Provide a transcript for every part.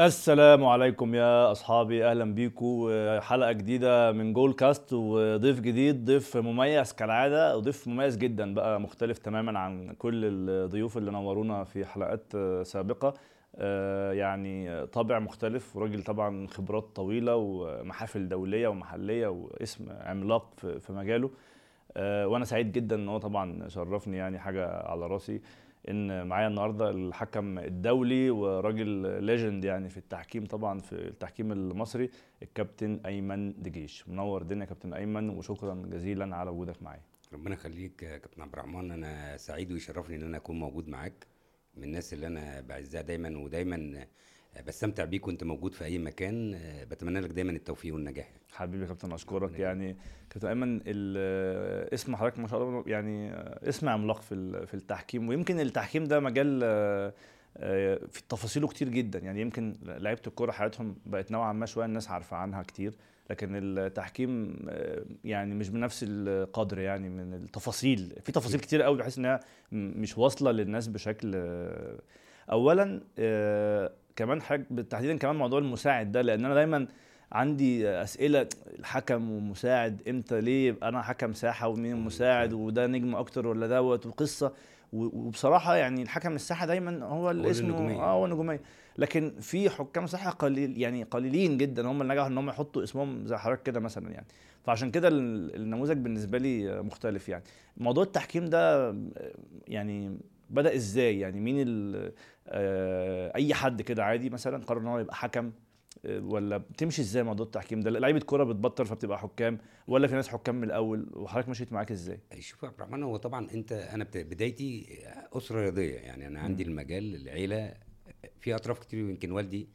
السلام عليكم يا أصحابي أهلا بيكم حلقة جديدة من جول كاست وضيف جديد ضيف مميز كالعادة وضيف مميز جدا بقى مختلف تماما عن كل الضيوف اللي نورونا في حلقات سابقة. يعني طابع مختلف وراجل طبعا خبرات طويلة ومحافل دولية ومحلية واسم عملاق في مجاله. وأنا سعيد جدا إن هو طبعا شرفني يعني حاجة على راسي. إن معايا النهارده الحكم الدولي وراجل ليجند يعني في التحكيم طبعا في التحكيم المصري الكابتن أيمن دجيش. منور الدنيا يا كابتن أيمن وشكرا جزيلا على وجودك معايا. ربنا يخليك يا كابتن عبد الرحمن. أنا سعيد ويشرفني إن أنا أكون موجود معاك من الناس اللي أنا بعزها دايما ودايما بستمتع بيك وانت موجود في أي مكان. بتمنى لك دايما التوفيق والنجاح. حبيبي يا كابتن أشكرك. يعني كابتن أيمن اسم حضرتك ما شاء الله يعني اسم عملاق في في التحكيم. ويمكن التحكيم ده مجال آه، آه، في تفاصيله كتير جدا. يعني يمكن لعيبة الكورة حياتهم بقت نوعا ما شوية الناس عارفة عنها كتير. لكن التحكيم آه، يعني مش بنفس القدر يعني من التفاصيل. في تفاصيل كتير قوي بحيث إنها مش واصلة للناس بشكل اولا كمان حاجة تحديدا كمان موضوع المساعد ده لأن أنا دايما عندي أسئلة الحكم ومساعد إمتى ليه يبقى أنا حكم ساحة ومين المساعد وده نجم أكتر ولا دوت وقصة. وبصراحة يعني الحكم الساحة دايما هو اللي اسمه النجومية. آه هو النجوميه لكن في حكام ساحة قليل يعني قليلين جدا هم اللي نجحوا إن هم يحطوا اسمهم زي حضرتك كده مثلا يعني. فعشان كده ال- النموذج بالنسبة لي مختلف يعني. موضوع التحكيم ده يعني بدأ إزاي؟ يعني مين آه، أي حد كده عادي مثلا قرر إن هو يبقى حكم آه، ولا بتمشي إزاي موضوع التحكيم ده؟ لعيبة كورة بتبطل فبتبقى حكام ولا في ناس حكام من الأول؟ وحضرتك مشيت معاك إزاي؟ شوف يا عبد الرحمن هو طبعا أنت أنا بدايتي أسرة رياضية يعني أنا عندي مم. المجال العيلة في أطراف كتير يمكن والدي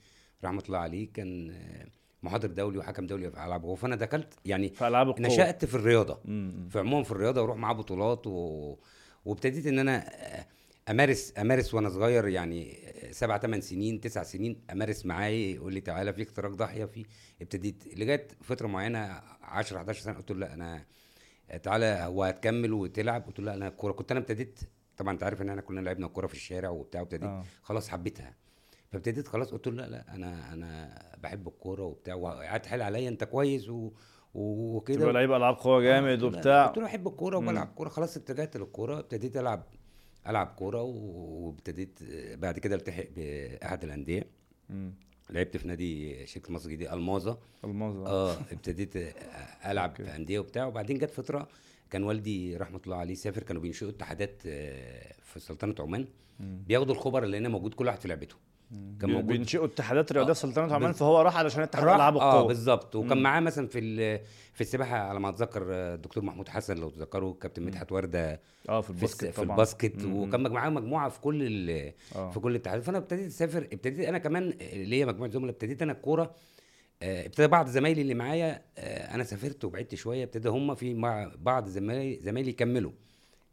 رحمة الله عليه كان محاضر دولي وحكم دولي في العاب القوه فأنا دخلت يعني في ألعاب القوة. نشأت في الرياضة. مم. في عموم في الرياضة وأروح معاه بطولات و... وابتديت إن أنا أمارس أمارس وأنا صغير يعني سبع ثمان سنين تسع سنين أمارس معاه يقول لي تعالى في اختراق ضاحيه في ابتديت لغاية فترة معينة 10 11 سنة قلت له لا أنا تعالى هو هتكمل وتلعب قلت له لا أنا الكوره كنت أنا ابتديت طبعا أنت عارف إن إحنا كلنا لعبنا الكوره في الشارع وبتاع وابتديت آه. خلاص حبيتها فابتديت خلاص قلت له لا لا أنا أنا بحب الكورة وبتاع وقعدت حال عليا أنت كويس و... وكده تبقى لعيب ألعاب قوه جامد وبتاع قلت له أحب الكورة. وبلعب كورة خلاص اتجهت للكورة ابتديت ألعب ألعب كورة وابتديت بعد كده التحق بأحد الأندية. لعبت في نادي شركة مصر الجديده ألماظة ألماظة آه ابتديت ألعب. في أندية وبتاع وبعدين جت فترة كان والدي رحمة الله عليه سافر كانوا بينشئوا اتحادات آه، في سلطنة عمان. بياخدوا الخبراء اللي هنا موجود كل واحد في لعبته كان موجود. بينشئوا اتحادات رياضية آه، سلطنة عمان فهو راح علشان اتحاد العاب آه القوه بالظبط. وكان. معاه مثلا في ال- في السباحة على ما أتذكر آه، الدكتور محمود حسن لو تذكروا كابتن. مدحت وردة آه في في, ال basket في طبعا. ال basket. مم. وكان معاه مجموعة في كل ال- آه. في كل الاتحادات. فأنا ابتديت أسافر ابتديت أنا كمان ليا مجموعة زملاء ابتديت أنا الكورة. آه، ابتدى بعض زمايلي اللي معايا آه، أنا سافرت وبعدت شوية ابتدى هم في مع بعض زمايلي زمايلي يكملوا.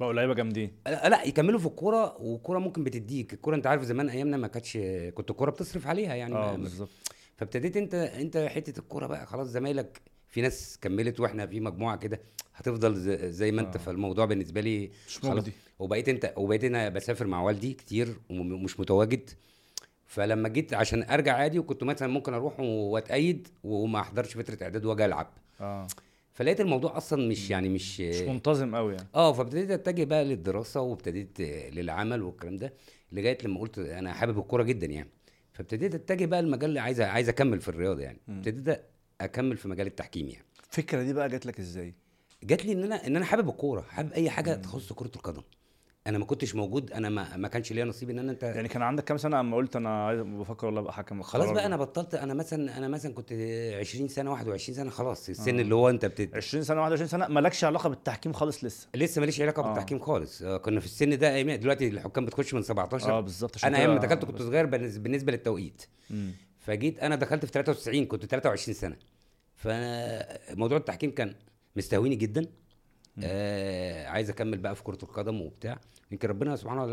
بقوا لعيبة جامدين. لا لا، يكملوا في الكورة والكوره ممكن بتديك. الكورة انت عارف زمان أيامنا ما كانتش كنت الكورة بتصرف عليها يعني. آه بالظبط. فابتديت انت انت حتة الكورة بقى خلاص زمايلك في ناس كملت وإحنا في مجموعة كده هتفضل زي, ما انت. آه. فالموضوع بالنسبة لي مش. مجدي. وبقيت انت وبقيت أنا بسافر مع والدي كتير ومش متواجد. فلما جيت عشان ارجع عادي وكنت مثلا ممكن أروح واتأيد وما احضرش فترة اعداد واجي العب. آه. فلقيت الموضوع أصلا مش يعني مش مش منتظم قوي يعني. آه فابتديت أتجه بقى للدراسة وابتديت للعمل والكلام ده لغاية لما قلت أنا حابب الكورة جدا يعني. فابتديت أتجه بقى المجال اللي عايز عايز أكمل في الرياضة يعني. ابتديت أكمل في مجال التحكيم يعني. الفكرة دي بقى جات لك إزاي؟ جات لي إن أنا إن أنا حابب الكورة حابب أي حاجة. تخص كرة القدم. أنا ما كنتش موجود أنا ما, ما كانش ليا نصيب إن أنا أنت يعني كان عندك كام سنة أما قلت أنا عايز بفكر والله أبقى حكم خلاص بقى؟ أنا بطلت أنا مثلا أنا مثلا كنت 20 سنة 21 سنة خلاص السن آه. اللي هو أنت بتت... 20 سنة 21 سنة مالكش علاقة بالتحكيم خالص لسه لسه ماليش علاقة آه. بالتحكيم خالص آه كنا في السن ده أيام دلوقتي الحكام بتخش من 17 آه بالظبط أنا أيام ما دخلت كنت صغير بالنس- بالنسبة للتوقيت مم. فجيت أنا دخلت في 93 كنت 23 سنة فموضوع التحكيم كان مستهويني جدا آه عايز أكمل بقى في كرة القدم وبتاع. يمكن ربنا سبحانه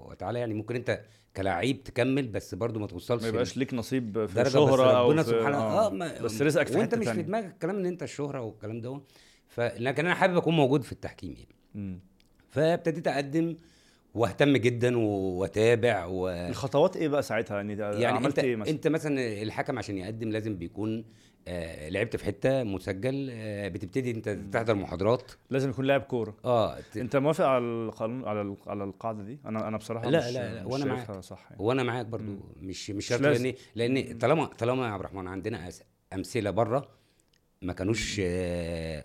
وتعالى يعني ممكن أنت كلاعب تكمل بس برضو ما توصلش ما يبقاش ليك نصيب في درجة شهرة بس أو ربنا في سبحانه آه, آه ما بس رزقك في وأنت مش. في دماغك الكلام إن أنت الشهرة والكلام ده ف لكن أنا حابب أكون موجود في التحكيم يعني. فابتديت أقدم وأهتم جدا وأتابع و... الخطوات إيه بقى ساعتها؟ يعني, يعني عملت أنت إيه مثلا؟ أنت مثلا الحكم عشان يقدم لازم بيكون آه لعبت في حتة مسجل آه بتبتدي انت تحضر محاضرات. لازم يكون لاعب كورة. آه ت- انت موافق على القانون على على القاعدة دي؟ أنا أنا بصراحة لا، مش لا، لا، مش وأنا معاك. صح يعني. وأنا معاك برضو. مش مش شرط. لأن لأن طالما طالما يا عبد الرحمن عندنا أمثلة بره ما كانوش آه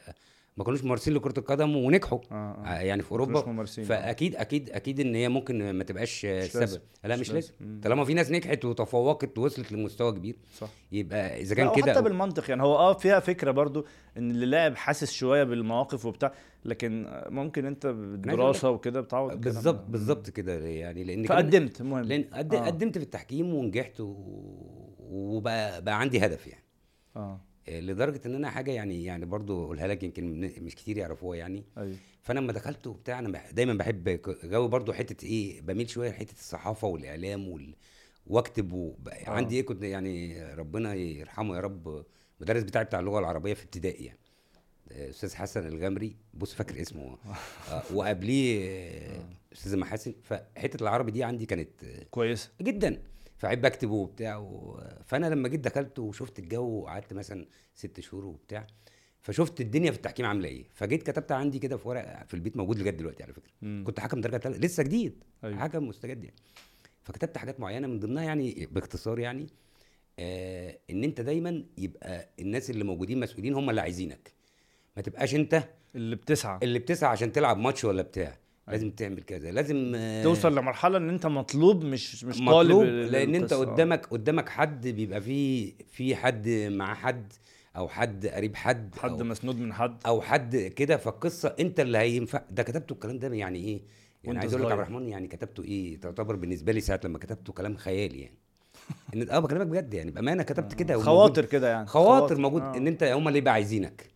ما كانوش ممارسين لكرة القدم ونجحوا آه آه آه يعني في أوروبا آه. فأكيد أكيد أكيد إن هي ممكن ما تبقاش آه،. سبب لا مش مش لازم. طالما في ناس نجحت وتفوقت ووصلت لمستوى كبير صح يبقى إذا كان كده وحتى بالمنطق يعني هو آه فيها فكرة برضو إن اللي لاعب حاسس شوية بالمواقف وبتاع لكن ممكن أنت بالدراسه وكده بتعوض بالظبط. بالظبط كده يعني لأن فقدمت المهم لأن. آه. قدمت في التحكيم ونجحت و... وبقى بقى عندي هدف يعني آه آه، لدرجة إن أنا حاجة يعني يعني برضو أقولها لك يمكن مش كتير يعرفوها يعني. أيوه. فأنا لما دخلت وبتاع أنا دايما بحب جو برضو حتة إيه بميل شوية لحتة الصحافة والإعلام وال... وأكتب. آه. عندي إيه كنت يعني ربنا يرحمه يا رب المدرس بتاعي بتاع اللغة العربية في ابتدائي يعني. أستاذ حسن الغمري بص فاكر اسمه. آه، وقبليه أستاذ محاسن. فحتة العربي دي عندي كانت آه، كويس جدا. فعيب بكتب وبتاع و... فأنا لما جيت دخلت وشفت الجو وقعدت مثلا ست شهور وبتاع فشفت الدنيا في التحكيم عاملة إيه. فجيت كتبت عندي كده في ورقة في البيت موجود لغاية دلوقتي على فكرة. مم. كنت حكم درجة ثالثه لسه جديد. أيوة. حكم مستجد يعني. فكتبت حاجات معينة من ضمنها يعني باختصار يعني آه إن أنت دايما يبقى الناس اللي موجودين مسؤولين هم اللي عايزينك. ما تبقاش أنت اللي بتسعى. اللي بتسعى عشان تلعب ماتش ولا بتاع. لازم تعمل كذا لازم آه توصل لمرحلة إن أنت مطلوب مش مش طالب مطلوب ال- لأن أنت القصة. قدامك قدامك حد بيبقى فيه في حد مع حد أو حد قريب حد حد مسنود من حد. أو حد كده. فالقصة أنت اللي هينفع. ده كتبته الكلام ده يعني إيه؟ يعني عايز أقول لك عبد. الرحمن يعني كتبته إيه؟ تعتبر بالنسبة لي ساعة لما كتبته كلام خيالي يعني. إن آه بكلمك بجد يعني. بأمانة كتبت كده خواطر كده يعني. خواطر موجود آه. ان أنت هم اللي يبقى عايزينك.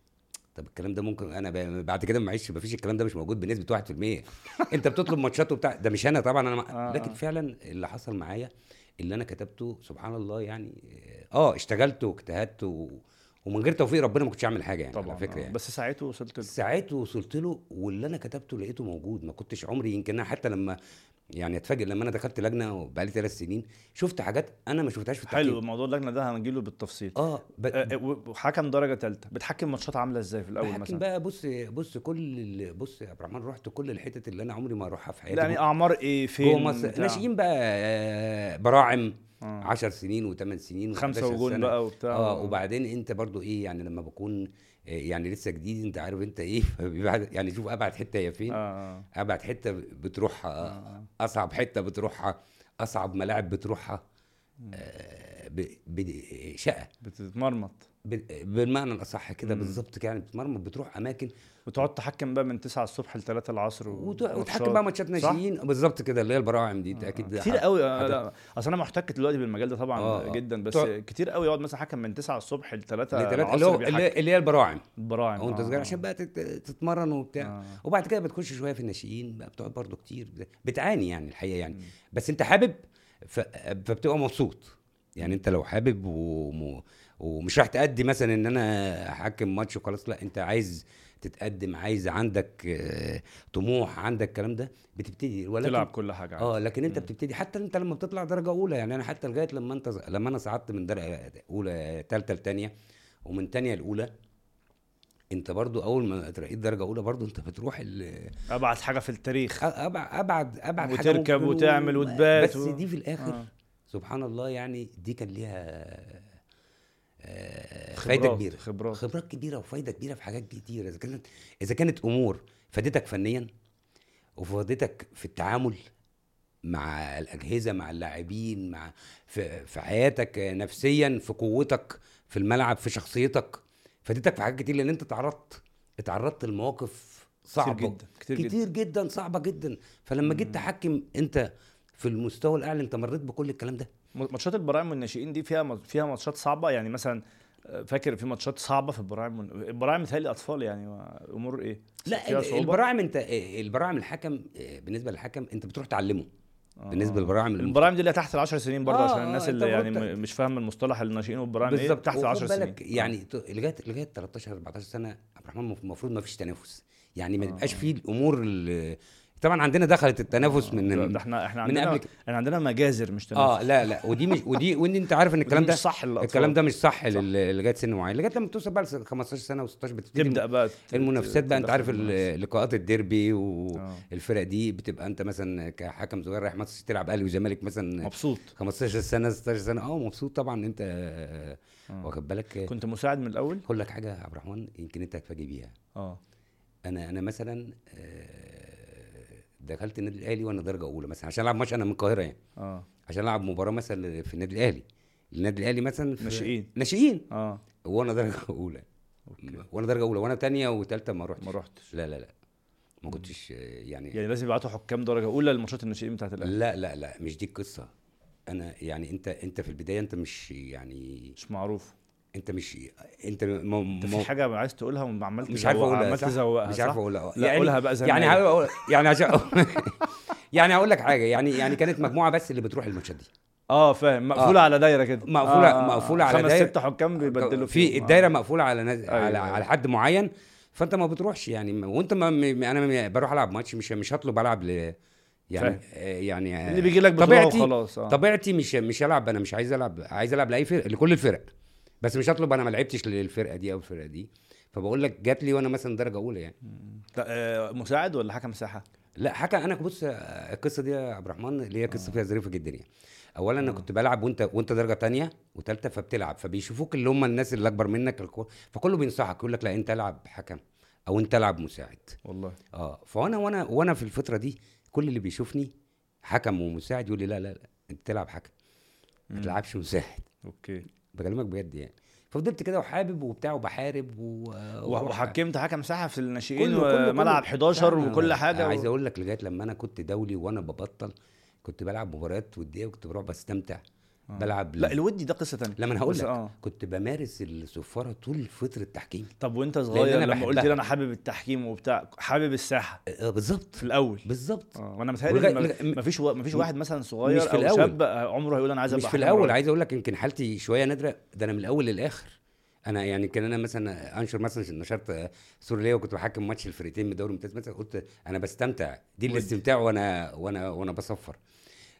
طب الكلام ده ممكن أنا ب- بعد كده معيش ما فيش الكلام ده مش موجود بنسبة 1% أنت بتطلب ماتشات وبتاع ده مش أنا طبعا أنا آه، لكن آه. فعلا اللي حصل معايا اللي أنا كتبته سبحان الله يعني آه اشتغلت واجتهدت و... ومن غير توفيق ربنا ما كنتش اعمل حاجة يعني طبعا على فكرة آه. يعني. بس ساعته وصلت له. ساعات وصلت له واللي أنا كتبته لقيته موجود ما كنتش عمري يمكن أنا حتى لما يعني أتفاجئ لما أنا دخلت لجنة وبقالي ثلاث سنين شفت حاجات أنا ما شفتهاش في التحكيم. حلو موضوع اللجنة ده هنجيله بالتفصيل. آه ب... آه، و- وحكم درجة ثالثه بتحكم ماتشات عاملة إزاي في الأول مثلا؟ بقى بص بص كل بص يا عبد الرحمن رحت كل الحتت اللي أنا عمري ما أروحها في حياتي. يعني أعمار إيه؟ فين؟ جوه مصر؟ ناشئين بقى آه، براعم. آه. 10 سنين و8 سنين خمسة و11 وجون. بقى وبتاع. آه وبعدين انت برضو إيه يعني لما بكون آه، يعني لسه جديد انت عارف انت إيه يعني شوف أبعد حتة هي فين. آه آه. أبعد حتة بتروحها آه. أصعب حتة بتروحها أصعب ملاعب بتروحها آه، ب- ب- شقة بتتمرمط بالمعنى الأصح كده. بالظبط يعني بتتمرمط بتروح أماكن وتقعد تحكم بقى من 9 الصبح ل 3 العصر و- وت- وتحكم. بقى ماتشات؟ ناشئين بالظبط كده اللي هي البراعم دي آه. أكيد كتير قوي آه، لا أصل أنا محتك دلوقتي بالمجال ده طبعا آه، آه. جدا بس كتير قوي يقعد مثلا حكم من 9 الصبح ل 3 اللي تلات- اللي العصر هو اللي اللي هي البراعم البراعم أو أنت آه، صغير آه. عشان بقى تت- تتمرن وبتاع آه. وبعد كده بتخش شوية في الناشئين بقى بتقعد برضو كتير بتعاني يعني الحقيقة يعني مم. بس أنت حابب ف... فبتبقى مبسوط يعني انت لو حابب وم... ومش راح تأدي مثلا إن أنا أحكم ماتش وخلاص لا أنت عايز تتقدم عايز عندك آه، طموح عندك الكلام ده بتبتدي ولكن تلعب كل حاجة. آه لكن أنت مم. بتبتدي حتى أنت لما بتطلع درجة أولى يعني أنا حتى لغاية لما أنت لما أنا صعدت من درجة أولى ثالثه لثانيه ومن ثانية لأولى أنت برضو أول ما ترقيت درجة أولى برضو أنت بتروح أبعد حاجة في التاريخ ابعد أبعد أبعد حاجة وتركب وتعمل وتبات بس و- دي في الآخر آه. سبحان الله يعني دي كان ليها آه، فايدة خبرات- كبيرة. خبرات. خبرات كبيرة وفايدة كبيرة في حاجات كتيرة. إذا كانت إذا كانت أمور فادتك فنيا وفادتك في التعامل مع الأجهزة مع اللاعبين مع في, في حياتك نفسيا في قوتك في الملعب في شخصيتك فادتك في حاجات كتير. لأن أنت تعرضت اتعرضت لمواقف صعبة. جدا كتير, كتير, جدا. كتير جدا صعبة جدا. فلما جيت تحكم أنت في المستوى الأعلى أنت مريت بكل الكلام ده؟ ماتشات البراعم والناشئين دي فيها فيها ماتشات صعبة يعني مثلا آه، فاكر في ماتشات صعبة في البراعم البراعم متهيألي أطفال يعني أمور إيه؟ لا؟ البراعم أنت البراعم الحكم بالنسبة للحكم أنت بتروح تعلمه. آه، بالنسبة آه. للبراعم البراعم دي اللي تحت ال 10 سنين برضه آه، عشان آه، الناس اللي يعني مش فاهمه المصطلح الناشئين والبراعم إيه تحت ال وخد 10 سنين. يعني لغاية لغاية 13 14 سنة عبد الرحمن المفروض ما فيش تنافس. يعني ما آه، يبقاش آه. فيه الأمور اللي طبعا عندنا دخلت التنافس من ده ده إحنا إحنا من عندنا قبل كده. إحنا عندنا مجازر مش تنافس. آه لا لا. ودي مش ودي وإن أنت عارف إن الكلام ده مش صح للأطفال. الكلام ده مش صح لل- لغاية سن معين. لغاية لما توصل بقى ل 15 سنة و16 بتبتدي تبدأ بقى المنافسات بقى أنت عارف لقاءات الديربي آه. والفرق دي بتبقى أنت مثلا كحكم صغير رايح ماتش تلعب أهلي وزمالك مثلا مبسوط. 15 سنة 16 سنة. آه مبسوط طبعا أنت آه. واخد بالك. كنت مساعد من الأول؟ أقول لك حاجة يا عبد الرحمن يمكن أنت هتفاجئ بيها. آه. أنا أنا مثلا آه، دخلت النادي الأهلي وأنا درجة أولى مثلا عشان ألعب ماتش أنا من القاهرة يعني. آه. عشان ألعب مباراة مثلا في النادي الأهلي. النادي الأهلي مثلا في ناشئين. ناشئين. آه. وأنا درجة أولى. وأنا درجة أولى. وأنا تانية وثالثه ما رحتش. ما رحتش. لا لا لا. ما كنتش يعني. يعني لازم يبعتوا حكام درجة أولى للماتشات الناشئين بتاعت الأهلي. لا لا لا. مش دي القصة. أنا يعني أنت أنت في البداية أنت مش يعني مش معروف. انت مش انت م... انت. في حاجة عايز تقولها وعمال مش عارف أقولها عمال؟ تزوقها مش عارف؟ أقولها لا قولها بقى زي يعني. هقول يعني عشان يعني هقول لك حاجة يعني يعني كانت مجموعة بس اللي بتروح الماتشات دي آه فاهم مقفولة على دايرة كده مقفولة- آه، مقفولة على خمس دايرة. ست حكام بيبدلوا في. الدايرة آه. مقفولة على ناس أيوة، على, أيوة. على حد معين فأنت ما بتروحش يعني وأنت ما م- أنا بروح ألعب ماتش مش مش هطلب ألعب ل يعني. آه، يعني آه، اللي بيجي لك طبيعتي وخلاص آه طبيعتي مش مش العب أنا مش عايز العب عايز ألعب لأي فرق لكل الفرق بس مش هطلب أنا ما لعبتش للفرقة دي أو الفرقة دي. فبقول لك جات لي وأنا مثلا درجة أولى يعني. آه، مساعد ولا حكم ساحة؟ لا حكى أنا بص آه، القصة دي يا عبد الرحمن اللي هي قصة فيها ظريفة جدا يعني. اولا أنا كنت بلعب وأنت وأنت درجة تانية وثالثه فبتلعب. فبيشوفوك اللي هم الناس اللي أكبر منك الكو- فكله بينصحك يقول لك لا أنت العب حكم أو أنت العب مساعد. والله. آه فأنا وأنا وأنا في الفترة دي كل اللي بيشوفني حكم ومساعد يقول لي لا لا لا أنت تلعب حكم ما تلعبش مساعد. أوكي. بكلمك بجد يعني ففضلت كده وحابب وبتاع وبحارب و... وحكمت حكم ساحه في الناشئين وملعب كله. 11 لا، وكل حاجة عايز. أقول لك لغاية لما أنا كنت دولي وأنا ببطل كنت بلعب مباريات ودية وكنت بروح بستمتع آه. بلعب لا الودي ده قصة ثانية لما أنا هقول لك. آه. كنت بمارس الصفاره طول فتره التحكيم. طب وأنت صغير أنا لما قلت بحبها. لي أنا حابب التحكيم وبتاع حابب الساحة. آه، بالظبط. في الأول. بالظبط. آه وأنا متهيألي ولغاية- إن ما- لغاية- ما فيش ما فيش واحد مثلا صغير مش في أو الأول. شاب عمره هيقول أنا عايز مش أبقى في حكم الأول. عايز أقول لك يمكن حالتي شوية نادرة. ده أنا من الأول للآخر. أنا يعني كان أنا مثلا أنشر مثلا نشرت صورة ليا وكنت بحكم ماتش الفرقتين من الدوري الممتاز مثلا. قلت أنا بستمتع. دي. الاستمتاع وأنا وأنا وأنا بصفر.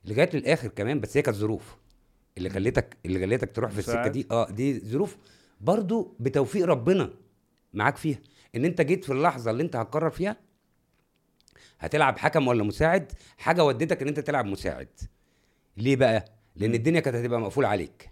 لغاية للاخر كمان بس هي كانت ظروف. اللي خليتك اللي خليتك تروح في السكة. دي آه دي ظروف برضو بتوفيق ربنا معاك فيها. إن أنت جيت في اللحظة اللي أنت هتقرر فيها هتلعب حكم ولا مساعد؟ حاجة ودتك إن أنت تلعب مساعد. ليه بقى؟ لأن الدنيا كانت هتبقى مقفولة عليك.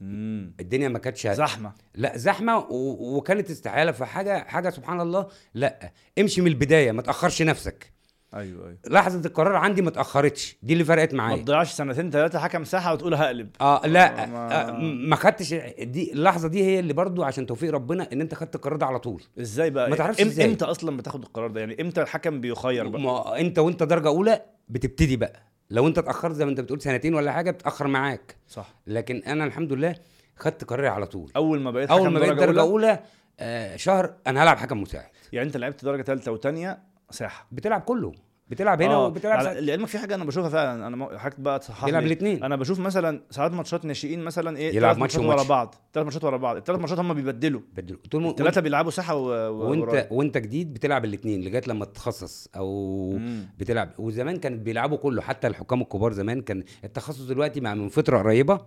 مم. الدنيا ما كانتش زحمة. لا زحمة و... وكانت استحالة فحاجه حاجة سبحان الله لا امشي من البداية ما تأخرش نفسك. أيوه أيوه. لحظة القرار عندي ما اتأخرتش. دي اللي فرقت ما معايا تضيعش سنتين ثلاثة حكم ساحه وتقول هقلب. آه لا آه، ما- آه ما خدتش دي اللحظة دي هي اللي برضو عشان توفيق ربنا إن أنت خدت القرار ده على طول. إزاي بقى؟ ما تعرفش إم- إزاي. إمتى أصلا بتاخد القرار ده؟ يعني إمتى الحكم بيخير بقى؟ ما أنت وأنت درجة أولى بتبتدي بقى. لو أنت اتأخرت زي ما أنت بتقول سنتين ولا حاجة بتأخر معاك. صح. لكن أنا الحمد لله خدت قراري على طول. أول ما بقيت أول حكم ما بقيت درجة أولى، أولى آه شهر أنا هلعب حكم مساعد. يعني أنت لعبت درجة ثالثه وثانيه ساحه بتلعب كله بتلعب هنا آه، وبتلعب ساعات. لعلمك في حاجة أنا بشوفها فعلا أنا م- حضرتك بقى تصحح بيلعب لي. الاثنين أنا بشوف مثلا ساعات ماتشات ناشئين مثلا إيه يلعب ماتش ماتشات ورا. بعض ثلاث ماتشات ورا بعض الثلاث ماتشات هم بيبدلوا بدل طول الثلاثه بيلعبوا ساحه و... و... وانت ورايح. وإنت جديد بتلعب الاثنين لغاية لما تتخصص أو مم. بتلعب وزمان كانت بيلعبوا كله حتى الحكام الكبار زمان كان التخصص دلوقتي مع من فترة قريبة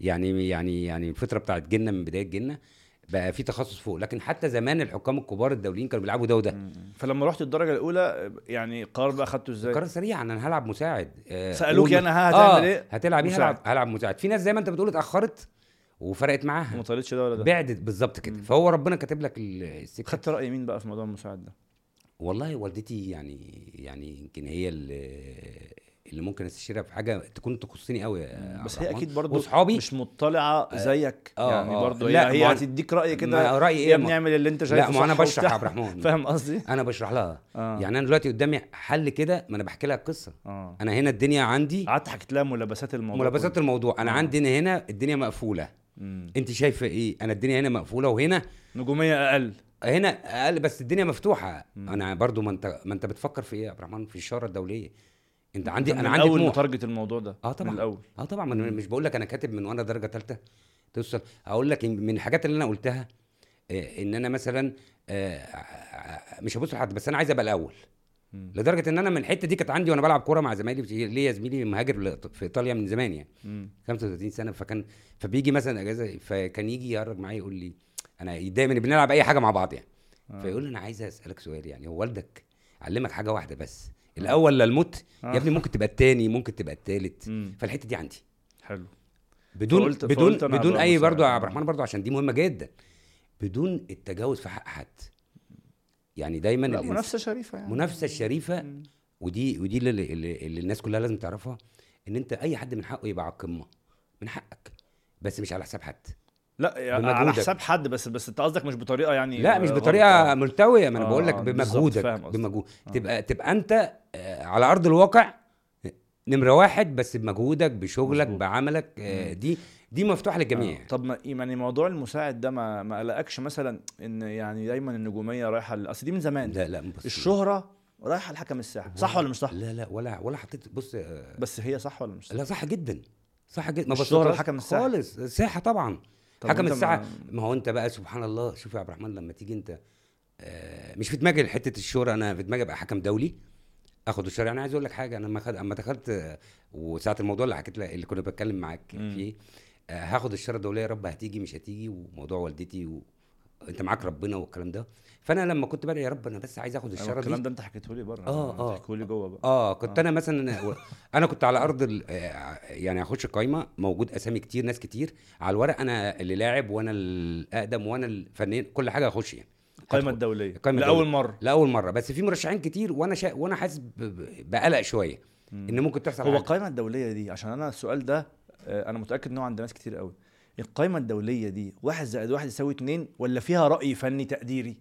يعني يعني يعني الفترة بتاعت جنة من بداية جنة بقى في تخصص فوق. لكن حتى زمان الحكام الكبار الدوليين كانوا بيلعبوا ده وده. فلما رحت الدرجة الأولى يعني القرار بقى خدته إزاي؟ قرار سريع أنا هلعب مساعد. آه، سألوك قول- يعني هتعمل آه، إيه؟ هتلعب إيه. هلعب هلعب مساعد. في ناس زي ما أنت بتقول اتأخرت وفرقت معاها. وما طالتش ده ولا ده. بعدت بالظبط كده. مم. فهو ربنا كاتب لك ال- السكة. خدت رأي مين بقى في موضوع المساعد ده؟ والله والدتي يعني يعني يمكن هي اللي اللي ممكن استشيرها في حاجة تكون تخصني قوي بس هي. أكيد برضو واصحابي مش مطلعة زيك آه، يعني آه. برضو لا، هي, هتديك رأي كده رايي إيه اعمل اللي أنت شايفه لا ما أنا بشرح يا. عبد الرحمن فاهم قصدي أنا بشرح لها آه. يعني أنا دلوقتي قدامي حل كده ما أنا بحكي لها القصة آه أنا هنا الدنيا عندي قعدت حكيت لها ملابسات الموضوع ملابسات. الموضوع أنا آه. عندي هنا الدنيا مقفولة مم. أنت شايفة إيه أنا الدنيا هنا مقفولة وهنا نجومية أقل هنا أقل بس الدنيا مفتوحة مم. أنا برضو ما انت ما أنت بتفكر في إيه يا عبد الرحمن في الشاره الدولية أنت عندي من أنا عندي أول طموح. متارجت الموضوع ده. آه طبعا. من الأول. آه طبعا. أنا مش بقول لك أنا كاتب من وأنا درجة ثالثه توصل. أقول لك من الحاجات اللي أنا قلتها آه، إن أنا مثلا آه، ع- مش هبص لحد بس أنا عايز أبقى الأول. لدرجة إن أنا من الحتة دي كانت عندي وأنا بلعب كورة مع زمايلي ليا زميلي مهاجر في إيطاليا من زمان يعني. مم. 35 سنة. فكان فبيجي مثلا أجازة فكان يجي يهرج معايا يقول لي أنا دايما بنلعب أي حاجة مع بعض يعني. آه. فيقول لي أنا عايز أسألك سؤال يعني. هو والدك علمك حاجة واحدة بس. الأول لا الموت. آه. يا ابني ممكن تبقى التاني ممكن تبقى التالت. مم. فالحتة دي عندي. حلو. بدون فقلت- بدون فقلت بدون أي. برضو يا آه. عبد الرحمن برضو عشان دي مهمة جدا. بدون التجاوز في حق حد. يعني دايما لا منافسة شريفة يعني. منافسة الشريفه مم. ودي ودي اللي, اللي, اللي الناس كلها لازم تعرفها إن أنت أي حد من حقه يبقى على القمة. من حقك. بس مش على حساب حد. لا يعني على. حساب حد بس بس انت قصدك مش بطريقة يعني لا مش. بطريقة ملتوية ما أنا آه، بقول لك آه، بمجهودك. بمجهود آه. تبقى تبقى أنت آه، على أرض الواقع نمرة واحد بس بمجهودك بشغلك مظبوط. بعملك آه، دي دي مفتوحة للجميع آه. طب ما يعني موضوع المساعد ده ما ما قلقكش مثلا إن يعني دايما النجومية رايحة أصل دي من زمان لا لا بص الشهرة رايحة لحكم الساحة صح ولا مش صح لا لا ولا ولا حطيت بص آه، بس هي صح ولا مش صح لا صح جدا صح جدا ما بصيتهاش لحكم الساحة. خالص الساحة طبعا طب حكم ما- الساعة ما هو أنت بقى سبحان الله شوف يا عبد الرحمن لما تيجي أنت آه، مش في دماغي حتة الشهره أنا في دماغي ابقى حكم دولي آخد الشهره أنا عايز أقول لك حاجة أنا لما خد اما دخلت وساعة الموضوع اللي حكيت لك اللي كنا بتكلم معاك. فيه آه، هاخد الشهره الدولية يا رب هتيجي مش هتيجي وموضوع والدتي و... انت معاك ربنا والكلام ده فأنا لما كنت بدعي يا رب أنا بس عايز آخد أيوة، الكلام دي ده انت حكيته لي بره آه، آه. تحكيه لي جوه بقى آه كنت آه. أنا مثلا أنا كنت على أرض آه، يعني أخش قايمة موجود أسامي كتير ناس كتير على الورق أنا اللي لاعب وأنا الأقدم وأنا الفنان كل حاجة اخش يعني القائمه هدخل. الدولية القايمة لأول. مرة لأول مرة بس في مرشحين كتير وأنا شا... وأنا حاسس بقلق شوية. إن ممكن تحصل هو حاجة. القائمه الدولية دي عشان أنا السؤال ده آه، أنا متأكد إن هو عند ناس كتير قوي القائمة الدولية دي واحد زائد واحد يساوي اتنين ولا فيها رأي فني تقديري؟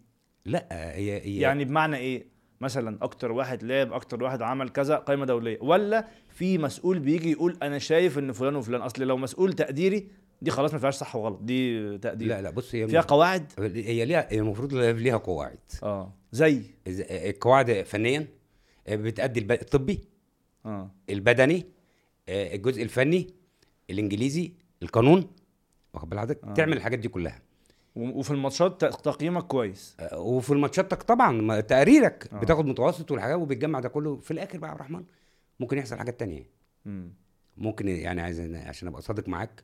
لا هي هي يعني بمعنى إيه؟ مثلا أكتر واحد لعب أكتر واحد عمل كذا قائمة دولية. ولا في مسؤول بيجي يقول أنا شايف إن فلان وفلان أصل لو مسؤول تقديري دي خلاص ما فيهاش صح وغلط دي تقدير. لا لا بص هي فيها قواعد؟ هي ليها المفروض ليها قواعد. آه. زي؟ القواعد فنيا بتأدي الب- الطبي آه. البدني آه، الجزء الفني الإنجليزي القانون. واخد بال حضرتك آه. تعمل الحاجات دي كلها. وفي الماتشات تقييمك كويس. آه، وفي الماتشات طبعا تقريرك آه. بتاخد متوسط والحاجات وبتجمع ده كله. في الآخر بقى يا عبد الرحمن ممكن يحصل حاجات تانية. امم ممكن يعني عايز عشان أبقى صادق معاك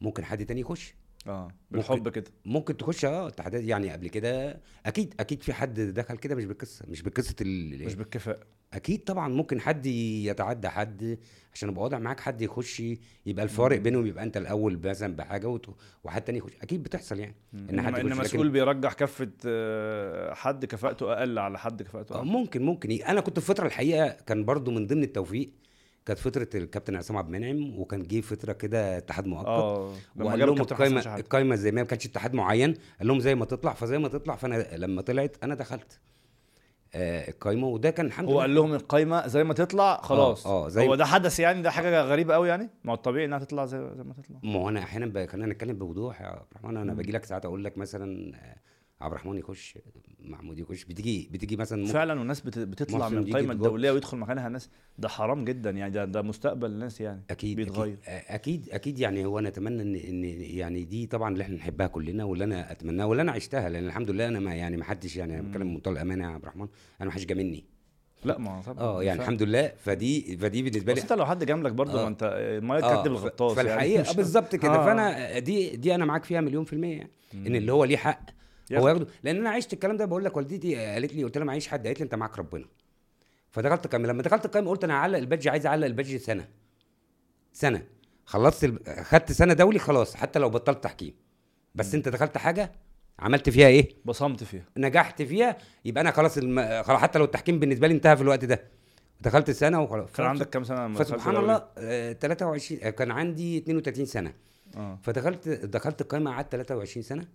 ممكن حد تاني يخش. آه. بالحب كده. ممكن تخش آه يعني قبل كده أكيد أكيد في حد دخل كده مش بالقصة مش بالقصة ال... مش بالكفاءة. أكيد طبعا ممكن حد يتعدى حد عشان أبقى واضح معاك حد يخش يبقى الفارق. بينهم يبقى أنت الأول مثلا بحاجة وت... وحد تاني يخش. أكيد بتحصل يعني إن حد إن مسؤول لكن... بيرجح كفة آه، حد كفاءته أقل على حد كفاءته أعلى. ممكن ممكن. أنا كنت في فترة الحقيقة كان برضو من ضمن التوفيق كانت فترة الكابتن عصام عبد المنعم وكان جه فترة كده اتحاد مؤقت آه وقال لهم القايمة القايمة زي ما ما كانتش اتحاد معين قال لهم زي ما تطلع فزي ما تطلع فأنا لما طلعت أنا دخلت. آه القايمة وده كان الحمد هو لله. قال لهم القايمة زي ما تطلع خلاص. آه زي هو ده حدث يعني؟ ده حاجة غريبة قوي يعني؟ ما هو الطبيعي إنها تطلع زي, زي ما تطلع. ما هو أنا أحيانا خلينا نتكلم بوضوح يا عبد الرحمن أنا. باجي لك ساعات أقول لك مثلا آه، عبد الرحمن يخش محمود يخش بتيجي بتيجي مثلا فعلا والناس بت- بتطلع من تتغط. الدولية ويدخل مكانها ناس ده حرام جدا يعني ده ده مستقبل الناس يعني أكيد بيتغير. أكيد آه، أكيد يعني هو نتمنى ان إن يعني دي طبعا اللي إحنا نحبها كلنا واللي أنا اتمناها واللي أنا عشتها لأن الحمد لله أنا ما يعني ما حدش يعني أنا. بتكلم بمنتهى الأمانة يا عبد الرحمن أنا ما حدش جاملني لا ما طبعا آه يعني. الحمد لله فدي فدي بالنسبة بس لي أنت لو حد جنبك برضه آه. ما انت المايه آه، كاتب ف- الغطاس فالحقيقة يعني آه بالظبط كده آه. فأنا دي دي أنا معاك فيها مليون في المية يعني إن. اللي هو ليه حق. هو ياخده. لأن أنا عشت الكلام ده بقول لك والدتي قالت لي قلت لها معيش حد قالت لي أنت معاك ربنا. فدخلت القايمه لما دخلت القايمه قلت أنا هعلق ال badge عايز أعلق ال badge سنة. سنة. خلصت ال... خدت سنة دولي خلاص حتى لو بطلت تحكيم. بس أنت دخلت حاجة؟ عملت فيها إيه؟ بصمت فيها. نجحت فيها؟ يبقى أنا خلاص الم... خلاص حتى لو التحكيم بالنسبة لي انتهى في الوقت ده. دخلت سنة وخلاص. كان عندك كام سنة لما فسبحان؟ الله آه 23 آه، كان عندي 32 سنة. آه. فدخلت دخلت القائمه قعدت 23 سنة.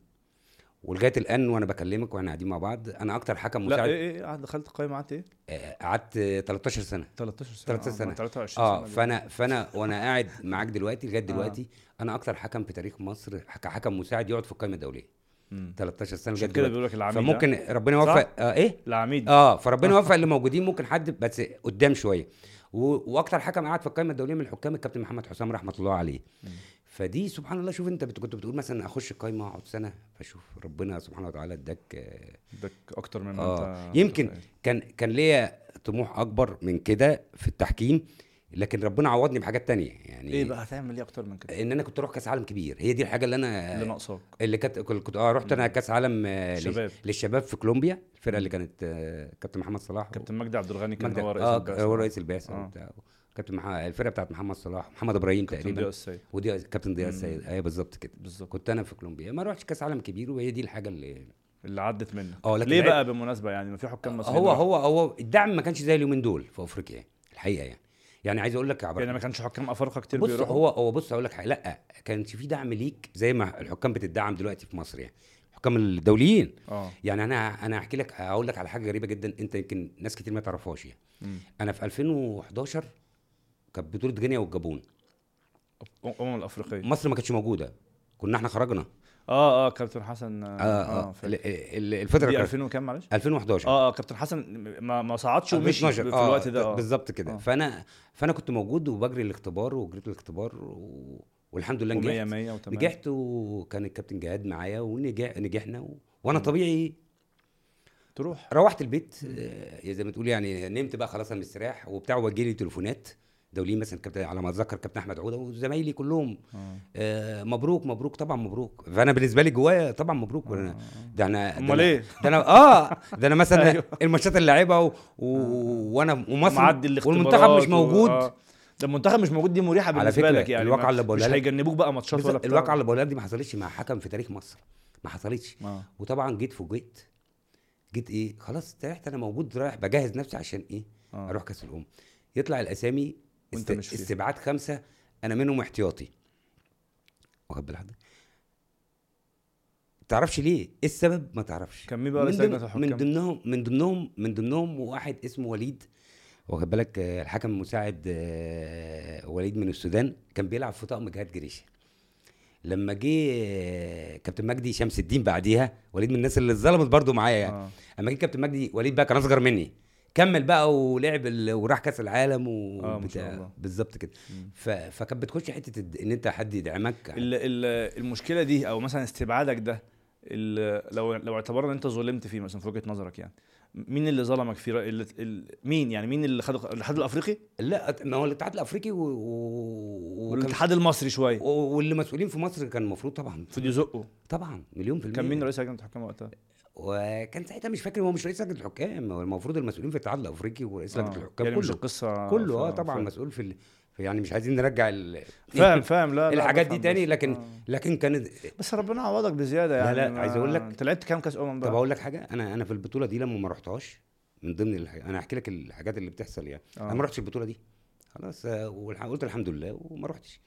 ولغاية الآن وأنا بكلمك وإحنا قاعدين مع بعض أنا أكتر حكم لا مساعد إيه إيه قعد دخلت قايمه قعدت إيه؟ آه، قعدت 13 سنة. 13 سنة. 13 سنة. 23 آه سنة فانا فأنا وأنا قاعد معاك دلوقتي لغاية آه. دلوقتي أنا أكتر حكم في تاريخ مصر كحكم مساعد يقعد في القائمه الدولية. مم. 13 سنة عشان كده بيقول لك العميد فممكن ربنا؟ يوفق آه إيه؟ العميد. آه فربنا يوفق اللي موجودين ممكن حد بس قدام شوية. وأكتر حكم قعد في القائمه الدولية من الحكام الكابتن محمد حسام رحمة الله عليه. فدي سبحان الله شوف انت كنت بتقول مثلا أخش القايمه أقعد سنة فشوف ربنا سبحانه وتعالى اداك آه، اداك أكتر مما آه انت يمكن. كان كان ليا طموح أكبر من كده في التحكيم لكن ربنا عوضني بحاجات تانية يعني إيه بقى هتعمل إيه أكتر من كده إن أنا كنت أروح كأس عالم كبير هي دي الحاجة اللي أنا اللي ناقصاك اللي كانت كنت كنت- آه رحت أنا كأس عالم آه، لل- شباب. للشباب في كولومبيا الفرقة اللي كانت آه، كابتن محمد صلاح كابتن مجدي عبد الغني كان مجدي- هو رئيس آه البعثة. هو رئيس البعثة آه. كابتن مح... الفرقة بتاعت محمد صلاح محمد إبراهيم تقريبا. ضياء السيد. ودي كابتن ضياء. السيد. أيوه بالظبط كده. بالظبط. كنت أنا في كولومبيا. ما روحتش كأس عالم كبير وهي دي الحاجة اللي اللي عدت منك آه لكن ليه بقى بالمناسبة يعني؟ ما في حكام مصريين هو؟ هو هو الدعم ما كانش زي اليومين دول في أفريقيا الحقيقة يعني. يعني عايز أقول لك يعني ما كانش حكام أفارقة كتير بص بيروحوا؟ هو هو بص أقول لك حاجة. لأ كانش في دعم ليك زي ما الحكام بتدعم دلوقتي في مصر يعني. الحكام الدوليين. آه. يعني أنا أنا هحكي لك هقول لك على حاجة غريبة جدا. أنت يمكن ناس كتير ما تعرفهاش يعني. مم. أنا في 2011 كانت بطولة غينيا والجابون. أمم الأفريقية. مصر ما كانتش موجودة. كنا إحنا خرجنا. آه آه كابتن حسن آه, آه. ال- ال- الفترة دي كانت 2000 وكام معلش؟ 2011 آه آه كابتن حسن ما ما صعدش ومشي في 2012 الوقت ده. آه بالظبط كده. آه. فانا فأنا كنت موجود وبجري الاختبار وجريت الاختبار و... والحمد لله و100 نجحت 100 وتمام. نجحت وكان الكابتن جهاد معايا ونجح نجحنا و... وأنا طبيعي تروح. روحت البيت آه، زي ما تقول يعني نمت بقى خلاص أنا مستريح وبتاع وجي لي تليفونات. دوليين مثلا كابتن على ما أتذكر كابتن أحمد عوده وزمايلي كلهم. آه. آه مبروك مبروك طبعا مبروك. فأنا بالنسبة لي جوايا طبعا مبروك. آه. آه. ده أنا أمال إيه؟ ده أنا آه ده أنا مثلا أيوه. الماتشات اللي لعبها و... و... وأنا ومصر معدي الاختبارات والمنتخب مش موجود. آه. ده المنتخب مش موجود دي مريحة على بالنسبة فكرة لك يعني الواقعة ما- اللي بقولها مش هيجنبوك بقى ماتشات ولا بتاع. الواقعة اللي بقولها دي ما حصلتش مع حكم في تاريخ مصر. ما حصلتش. آه. وطبعا جيت فوجئت جيت إيه؟ خلاص استريحت أنا موجود رايح بجهز نفسي عشان إيه؟ آه. أروح كأس الأمم. يطلع الأسامي وأنت مش فيها. استبعاد خمسة أنا منهم احتياطي. واخد بالك حضرتك؟ تعرفش ليه؟ إيه السبب؟ ما تعرفش. كان مين بقى من, الحكام من ضمنهم من ضمنهم من ضمنهم واحد اسمه وليد. واخد بالك؟ آه، الحكم المساعد آه، وليد من السودان. كان بيلعب في طقم جهاد جريشة. لما جه آه، كابتن مجدي شمس الدين بعديها وليد من الناس اللي اتظلمت برضو معايا يعني. آه. اما جه كابتن مجدي وليد بقى كان أصغر مني. كمل بقى ولعب ال... وراح كأس العالم و... آه، الله. بالظبط كده. ف... فكانت بتخش حتة الد- إن أنت حد يدعمك. ال- ال- المشكلة دي أو مثلا استبعادك ده ال- لو لو اعتبرنا إن أنت ظلمت فيه مثلا في وجهة نظرك يعني مين اللي ظلمك فيه رأي- ال- ال- مين يعني مين اللي خد الاتحاد الأفريقي؟ لا ما هو الاتحاد الأفريقي و... و... والاتحاد المصري شوية. و- واللي مسؤولين في مصر كان المفروض طبعا. المفروض يزقوا طبعا مليون في المية. كان مين رئيس لجنه الحكام وقتها؟ وكان ساعتها مش فاكر هو مش رئيس لجنة الحكام هو المفروض المسؤولين في الاتحاد الأفريقي ورئيس لجنة آه، الحكام يعني كله القصة كله آه طبعا ف- مسؤول في ال... في- يعني مش عايزين نرجع ال... فاهم فاهم لا لا الحاجات دي تاني. لكن آه. لكن كانت بس ربنا عوضك بزيادة لا، يعني لا، ما- عايز أقول لك- أنت لعبت كام كأس أمم بقى؟ طب أقول لك حاجة أنا أنا في البطولة دي لما ما رحتهاش من ضمن الح... أنا هحكي لك الحاجات اللي بتحصل يعني آه. أنا ما رحتش البطولة دي خلاص آه، والح- قلت الحمد لله وما رحتش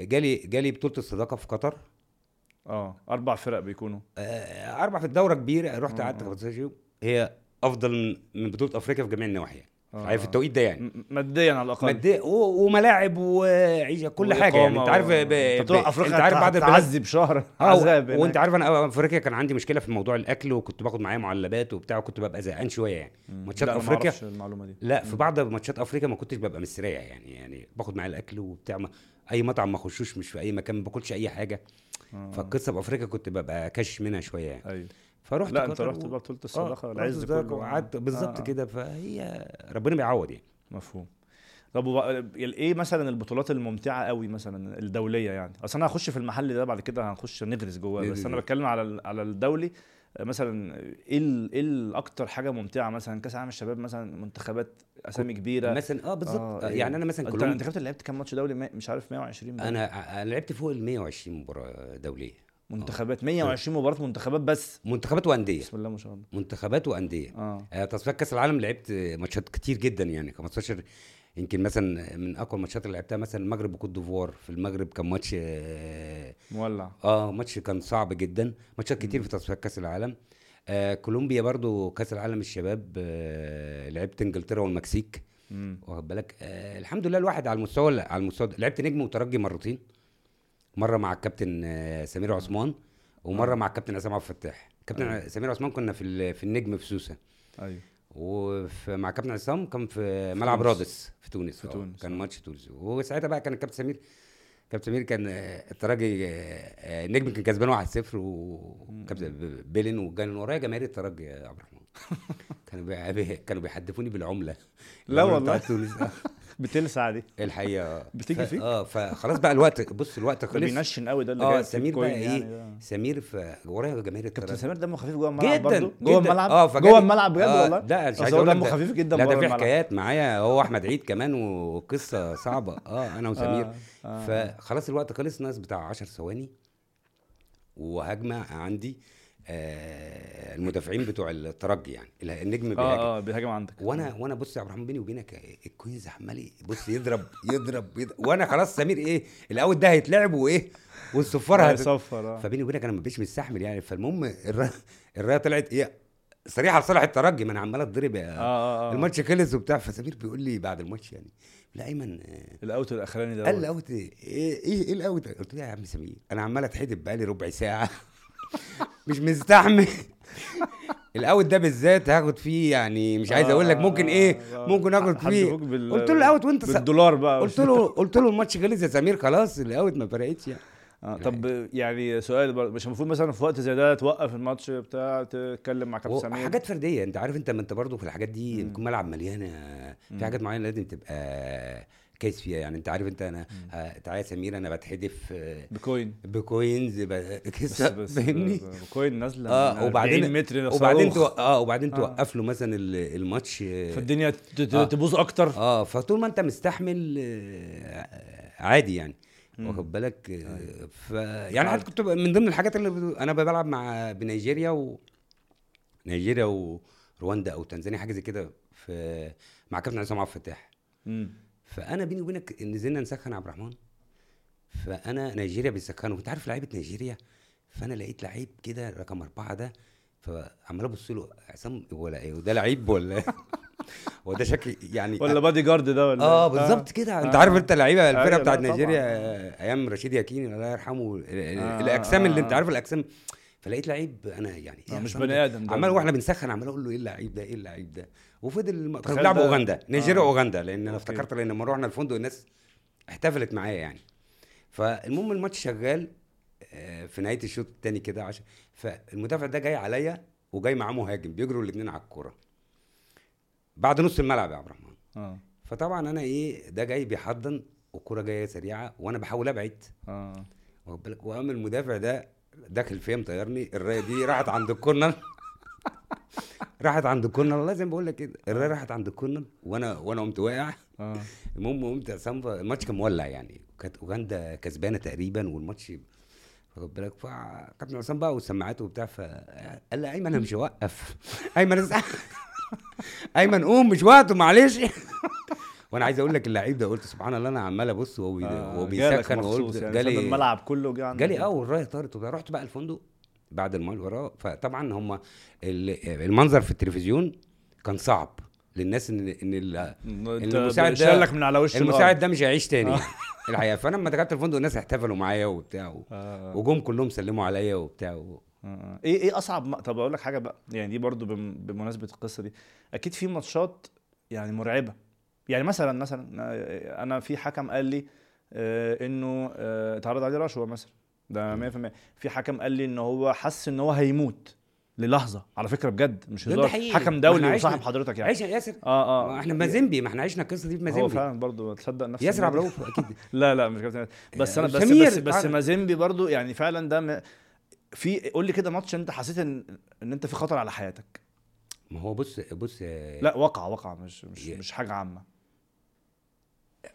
جالي جالي بطولة الصداقة في قطر آه. أربع فرق بيكونوا. آه، أربع في الدوره كبيرة. رحت آه، قعدت آه. 15 يوم. هي أفضل من- بطولة أفريقيا في جميع النواحي. آه. عارف التوقيت ده يعني. ماديا على الأقل. مادية و- وملاعب وعيشة كل حاجة يعني. أنت عارف ب... أنت افريقيا أنت عارف بعد تعذب شهر. عذاب وأنت. عارف أنا أفريقيا كان عندي مشكلة في موضوع الأكل وكنت باخد معايا معلبات وبتاع وكنت ببقى زهقان شوية يعني. ماتشات؟ أعرفش المعلومة دي. لا في بعض ماتشات أفريقيا ما كنتش ببقى مستريح يعني. يعني باخد معايا الأكل وبتاع ما أي مطعم ما أخشوش مش في أي مكان ما باكلش أي حاجة. آه. فالقصة في أفريقيا كنت ببقى كش منها شوية. يعني أيوه. فرحت لا أنت رحت بقى بطوله آه الصداقه العز كله. وقعدت بالظبط آه. كده فهي ربنا بيعوض يعني. مفهوم. طب إيه مثلا البطولات الممتعة قوي مثلا الدولية يعني؟ أصل أنا هخش في المحل ده بعد كده هنخش نغرس جواه بس. أنا بتكلم على على الدولي. آه، مثلا إيه إيه الاكتر حاجة ممتعة مثلا؟ كأس عالم الشباب مثلا منتخبات أسامي كبيرة. مثلا آه بالظبط. آه، آه إيه؟ يعني أنا مثلا كولومبيا أنت لعبت كام ماتش دولي؟ مش عارف 120 بقى. أنا أنا لعبت فوق ال 120 مباراة دولية. منتخبات 120 مباراة منتخبات بس. منتخبات وأندية. بسم الله ما شاء الله. منتخبات وأندية. آه. آه، تصفيات كأس العالم لعبت ماتشات كتير جدا يعني 15 يمكن مثلا من أقوى الماتشات اللي لعبتها مثلا المغرب وكوت ديفوار. في المغرب كان ماتش آه مولع. آه، ماتش كان صعب جدا. ماتشات كتير في تصفيات كأس العالم. آه كولومبيا برضو كأس العالم الشباب آه لعبت إنجلترا والمكسيك. واخد بالك؟ آه الحمد لله الواحد على المستوى على المستوى لعبت نجم وترجي مرتين. مرة مع الكابتن آه سمير عثمان ومرة آه. مع الكابتن عصام عبد الفتاح. كابتن أيوة. سمير عثمان كنا في في النجم في سوسة. أيوه. ومع كابتن عصام كان في ملعب. رادس في تونس في آه، تونس، كان آه. ماتش تونس وساعتها بقى كان الكابتن سمير كابتن سمير كان آه، الترجي النجم كان كسبان 1-0 وكابتن بيلين وكان ورايا جماهير الترجي يا عبد الرحمن كانوا. كانوا بيحدفوني بالعملة لا والله. تونس بتلسع دي. الحقيقة. بتيجي ف... فيك؟ آه فخلاص بقى الوقت بص الوقت ده خلص. بينشن قوي ده اللي آه سمير بقى إيه؟ يعني ده. سمير في ورايا جماهير كابتن الترجي سمير دمه خفيف جوه الملعب جدا برضه. جوه. الملعب آه جوه الملعب بجد آه، والله. لا مش عايز أقول دمه ده- خفيف جدا لا ده في. حكايات معايا. هو أحمد عيد كمان وقصة صعبة. آه أنا وسمير. آه، آه. فخلاص الوقت خلص ناس بتاع 10 ثواني. وهجمة عندي. آه المدافعين بتوع الترجي يعني النجم بيهاجم آه آه بيهاجم عندك. وأنا وأنا بص يا عبد الرحمن بيني وبينك ال coins عمال بص يضرب يضرب, يضرب. وأنا خلاص سمير إيه ال out ده هيتلعب وإيه والصفاره هت... هيصفر آه. فبيني وبينك أنا ما بقتش مستحمل يعني. فالمهم الر- الرايه طلعت إيه صريحة لصالح الترجي ما أنا عمال أتضرب آه يا- آه آه الماتش خلص وبتاع. فسمير بيقول لي بعد الماتش يعني لا ايمن آه، ال out الأخراني ده قال هو. لي out إيه إيه إيه ال out؟ قلت له يا عم سمير أنا عمال أتحدف بقالي ربع ساعة. مش مستحمل. ال out ده بالذات هاخد فيه يعني مش عايز أقول لك ممكن إيه ممكن آخد فيه. قلت له ال out وأنت بالدولار بقى. قلت له قلت له الماتش خلص يا سمير خلاص ال out ما فرقتش يعني. آه طب يعني سؤال برضه مش المفروض مثلا في وقت زي ده توقف الماتش بتاع تتكلم مع كابتن سمير؟ حاجات فردية أنت عارف أنت ما أنت برضه في الحاجات دي مم. بيكون ملعب مليانه. في حاجات معينة لازم تبقى كيس فيها يعني انت عارف انت أنا آه، تعالى سمير أنا بتحدف آه، ب coin ب coins بس بس فاهمني بكوين نازلة آه وبعدين 40 متر وبعدين. تو... آه وبعدين آه. توقف له مثلا ال- الماتش فالدنيا ت- ت- آه. تبوظ أكتر آه فطول ما انت مستحمل عادي يعني. واخد بالك آه، ف يعني حتى كنت من ضمن الحاجات اللي أنا بلعب مع بنيجيريا و نيجيريا ورواندا أو تنزانيا حاجة زي كده في مع كابتن عصام عبد الفتاح. فأنا بيني وبينك نزلنا نسخن عبد الرحمن فأنا نيجيريا بيسخنوا انت عارف لعيبة نيجيريا فأنا لقيت لعيب كده رقم أربعة ده فعمال أبص له عصام ولا إيه وده لعيب ولا هو ده شكل يعني ولا بادي جارد ده ولا آه إيه؟ بالظبط كده أنت آه. عارف أنت اللعيبة الفرقة أيوة، بتاعت نيجيريا. آه، أيام رشيد ياكين الله يرحمه ال- آه، الأجسام اللي آه، أنت آه. عارف الأجسام فلقيت لعيب أنا يعني آه، يا مش بني؟ آدم عمال وإحنا بنسخن عمال أقول له إيه اللعيب ده إيه اللعيب ده وفضل بنلعب ده- أوغندا نيجيريا آه. واوغندا لأن أنا. افتكرت لأن لما رحنا الفندق الناس احتفلت معايا يعني. فالمهم الماتش شغال آه، في نهاية الشوط الثاني كده عشان فالمدافع ده جاي عليا وجاي معاه مهاجم بيجروا الاثنين على الكورة. بعد نص الملعب يا عبد الرحمن. آه. فطبعا أنا إيه ده جاي بيحضن والكوره جاية سريعة وأنا بحاول أبعد. آه. واخد بالك؟ وقام المدافع ده داخل فيا مطيرني الراية دي راحت عند الكورنر. راحت عند الكورنر ما بقول لك كده. الراية راحت عند الكورنر وأنا وأنا قمت واقع. آه. المهم قمت سامبا الماتش كان مولع يعني. كانت أوغندا كسبانة تقريبا والماتش واخد بالك فكابتن عصام بقى والسماعات وبتاع فقال لي أيمن أنا مش هوقف. أيمن أيمن قوم مش وقته معلش. وأنا عايز أقول لك اللعيب ده قلت سبحان الله أنا عمال أبص وهو آه، بيسخن وقلت يعني جالي الملعب كله جالي آه والراية طارت. رحت بقى الفندق بعد المباراه فطبعا هم المنظر في التلفزيون كان صعب للناس ان إن المساعد ده- شالك من على وش المساعد ده مش هيعيش تاني. آه. الحقيقة. فأنا لما دخلت الفندق الناس احتفلوا معايا وبتاع و- آه. وجم كلهم سلموا عليا وبتاع و... آه. إيه إيه أصعب م... طب أقول لك حاجة بقى. يعني دي برضو بم... بمناسبة القصة دي. أكيد في ماتشات يعني مرعبة. يعني مثلا مثلا آه، أنا في حكم قال لي آه إنه آه اتعرض عليه رشوة مثلا. ده 100% في حكم قال لي إن هو حس إن هو هيموت للحظة. على فكرة بجد مش هزار. حكم دولي وصاحب حضرتك يعني. عيش يا ياسر. آه آه. ما إحنا مازيمبي ما إحنا عشنا القصة دي في هو مازيمبي فعلا برضه تصدق نفس ياسر عبد. الرؤوف أكيد. لا لا مش كابتن بس أنا بس بس, بس. مازيمبي برضو يعني فعلا ده م... في قول لي كده ماتش أنت حسيت إن إن أنت في خطر على حياتك. ما هو بص بص. لا وقع وقع مش مش مش حاجة عامة.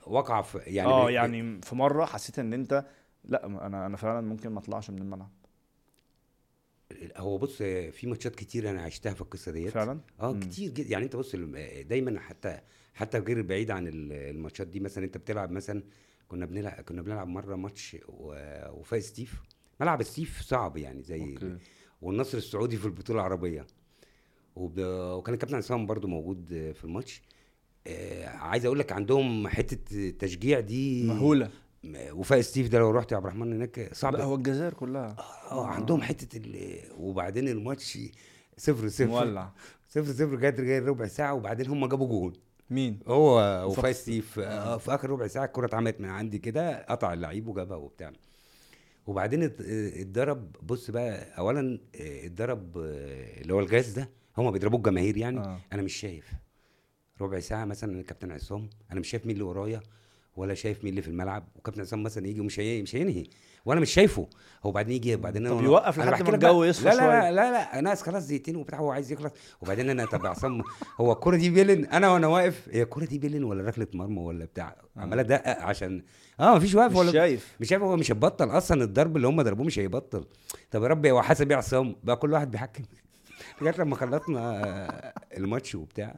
وقع في يعني آه يعني في مرة حسيت إن أنت لا أنا أنا فعلا ممكن ما أطلعش من الملعب. هو بص في ماتشات كتير أنا عشتها في القصة ديت. فعلا؟ آه مم. كتير جدا يعني أنت بص دايما حتى حتى غير بعيد عن ال- الماتشات دي مثلا أنت بتلعب مثلا كنا بنلعب كنا بنلعب مرة ماتش و- وفاق سطيف ملعب سطيف صعب يعني زي okay. والنصر السعودي في البطولة العربية. وب... وكان الكابتن عصام برضو موجود في الماتش. آه عايز أقول لك عندهم حتة تشجيع دي مهولة. وفاق سطيف ده لو رحت يا عبد الرحمن هناك صعب. لا هو الجزائر كلها. آه عندهم حتة. وبعدين الماتش صفر صفر. مولع. صفر صفر جات جاي ربع ساعة وبعدين هم جابوا جون. مين؟ هو وفاق سطيف. آه، في آخر ربع ساعة الكرة اتعملت من عندي كده قطع اللعيب وجابها وبتاع. وبعدين ات- اتضرب بص بقى اولا اتضرب اللي هو الغاز ده. هما بيضربوه الجماهير يعني. آه. أنا مش شايف. ربع ساعة مثلا الكابتن عصام أنا مش شايف مين اللي ورايا. ولا شايف مين اللي في الملعب وكابتن عصام مثلا يجي ومش هي... مش هينهي وأنا مش شايفه. هو بعدين يجي بعدين طب يوقف لحد ما الجو يصفى لا لا. لا لا لا ناس خلاص دقيقتين وبتاع هو عايز يخلص. وبعدين أنا طب عصام هو الكوره دي بيلن أنا وأنا واقف هي الكوره دي بيلن ولا ركلة مرمى ولا بتاع؟ عمال أدقق عشان آه مفيش واقف مش ولا شايف. مش شايف هو مش هيبطل أصلا الضرب اللي هم ضربوه مش هيبطل. طب يا رب هو حاسب إيه عصام بقى كل واحد بيحكم. لغايه لما خلصنا الماتش وبتاع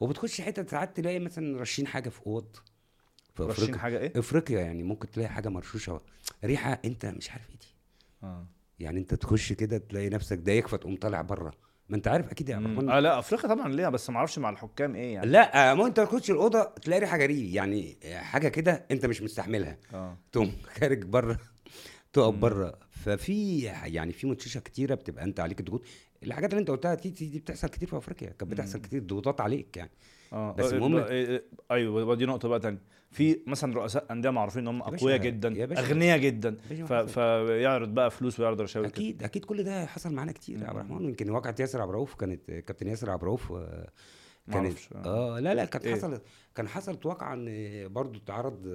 وبتخش حتة ساعات تلاقي مثلا راشين حاجة في أوض. في أفريقيا. حاجة إيه؟ أفريقيا يعني ممكن تلاقي حاجة مرشوشة. ريحة أنت مش عارف إيه دي. آه. يعني أنت تخش كده تلاقي نفسك دايخ فتقوم طالع بره ما أنت عارف أكيد يا عبد مم. الرحمن آه لا أفريقيا طبعا ليها بس ما أعرفش مع الحكام إيه يعني. لا ما أنت تخش الأوضة تلاقي ريحة غريبة. يعني حاجة كده أنت مش مستحملها. آه. تقوم خارج بره تقف. بره ففي يعني في ماتشات كتيرة بتبقى أنت عليك ضغوط الحاجات اللي أنت قلتها دي, دي بتحصل كتير في أفريقيا. كانت بتحصل. كتير ضغوطات عليك يعني. آه بس آه، المهم- أيوه ودي نقطة بقى تانية. في مثلا رؤساء أندية معروفين ان هم أقوياء جدا أغنياء جدا. فيعرض بقى فلوس ويعرض رشاوي كده أكيد أكيد كل ده حصل معانا كتير يا عبد. الرحمن يمكن واقعة ياسر عبد الرؤوف كانت كابتن ياسر عبد الرؤوف آه، كانت آه. آه لا لا كانت إيه؟ حصلت كان حصلت واقعة إن برضه اتعرض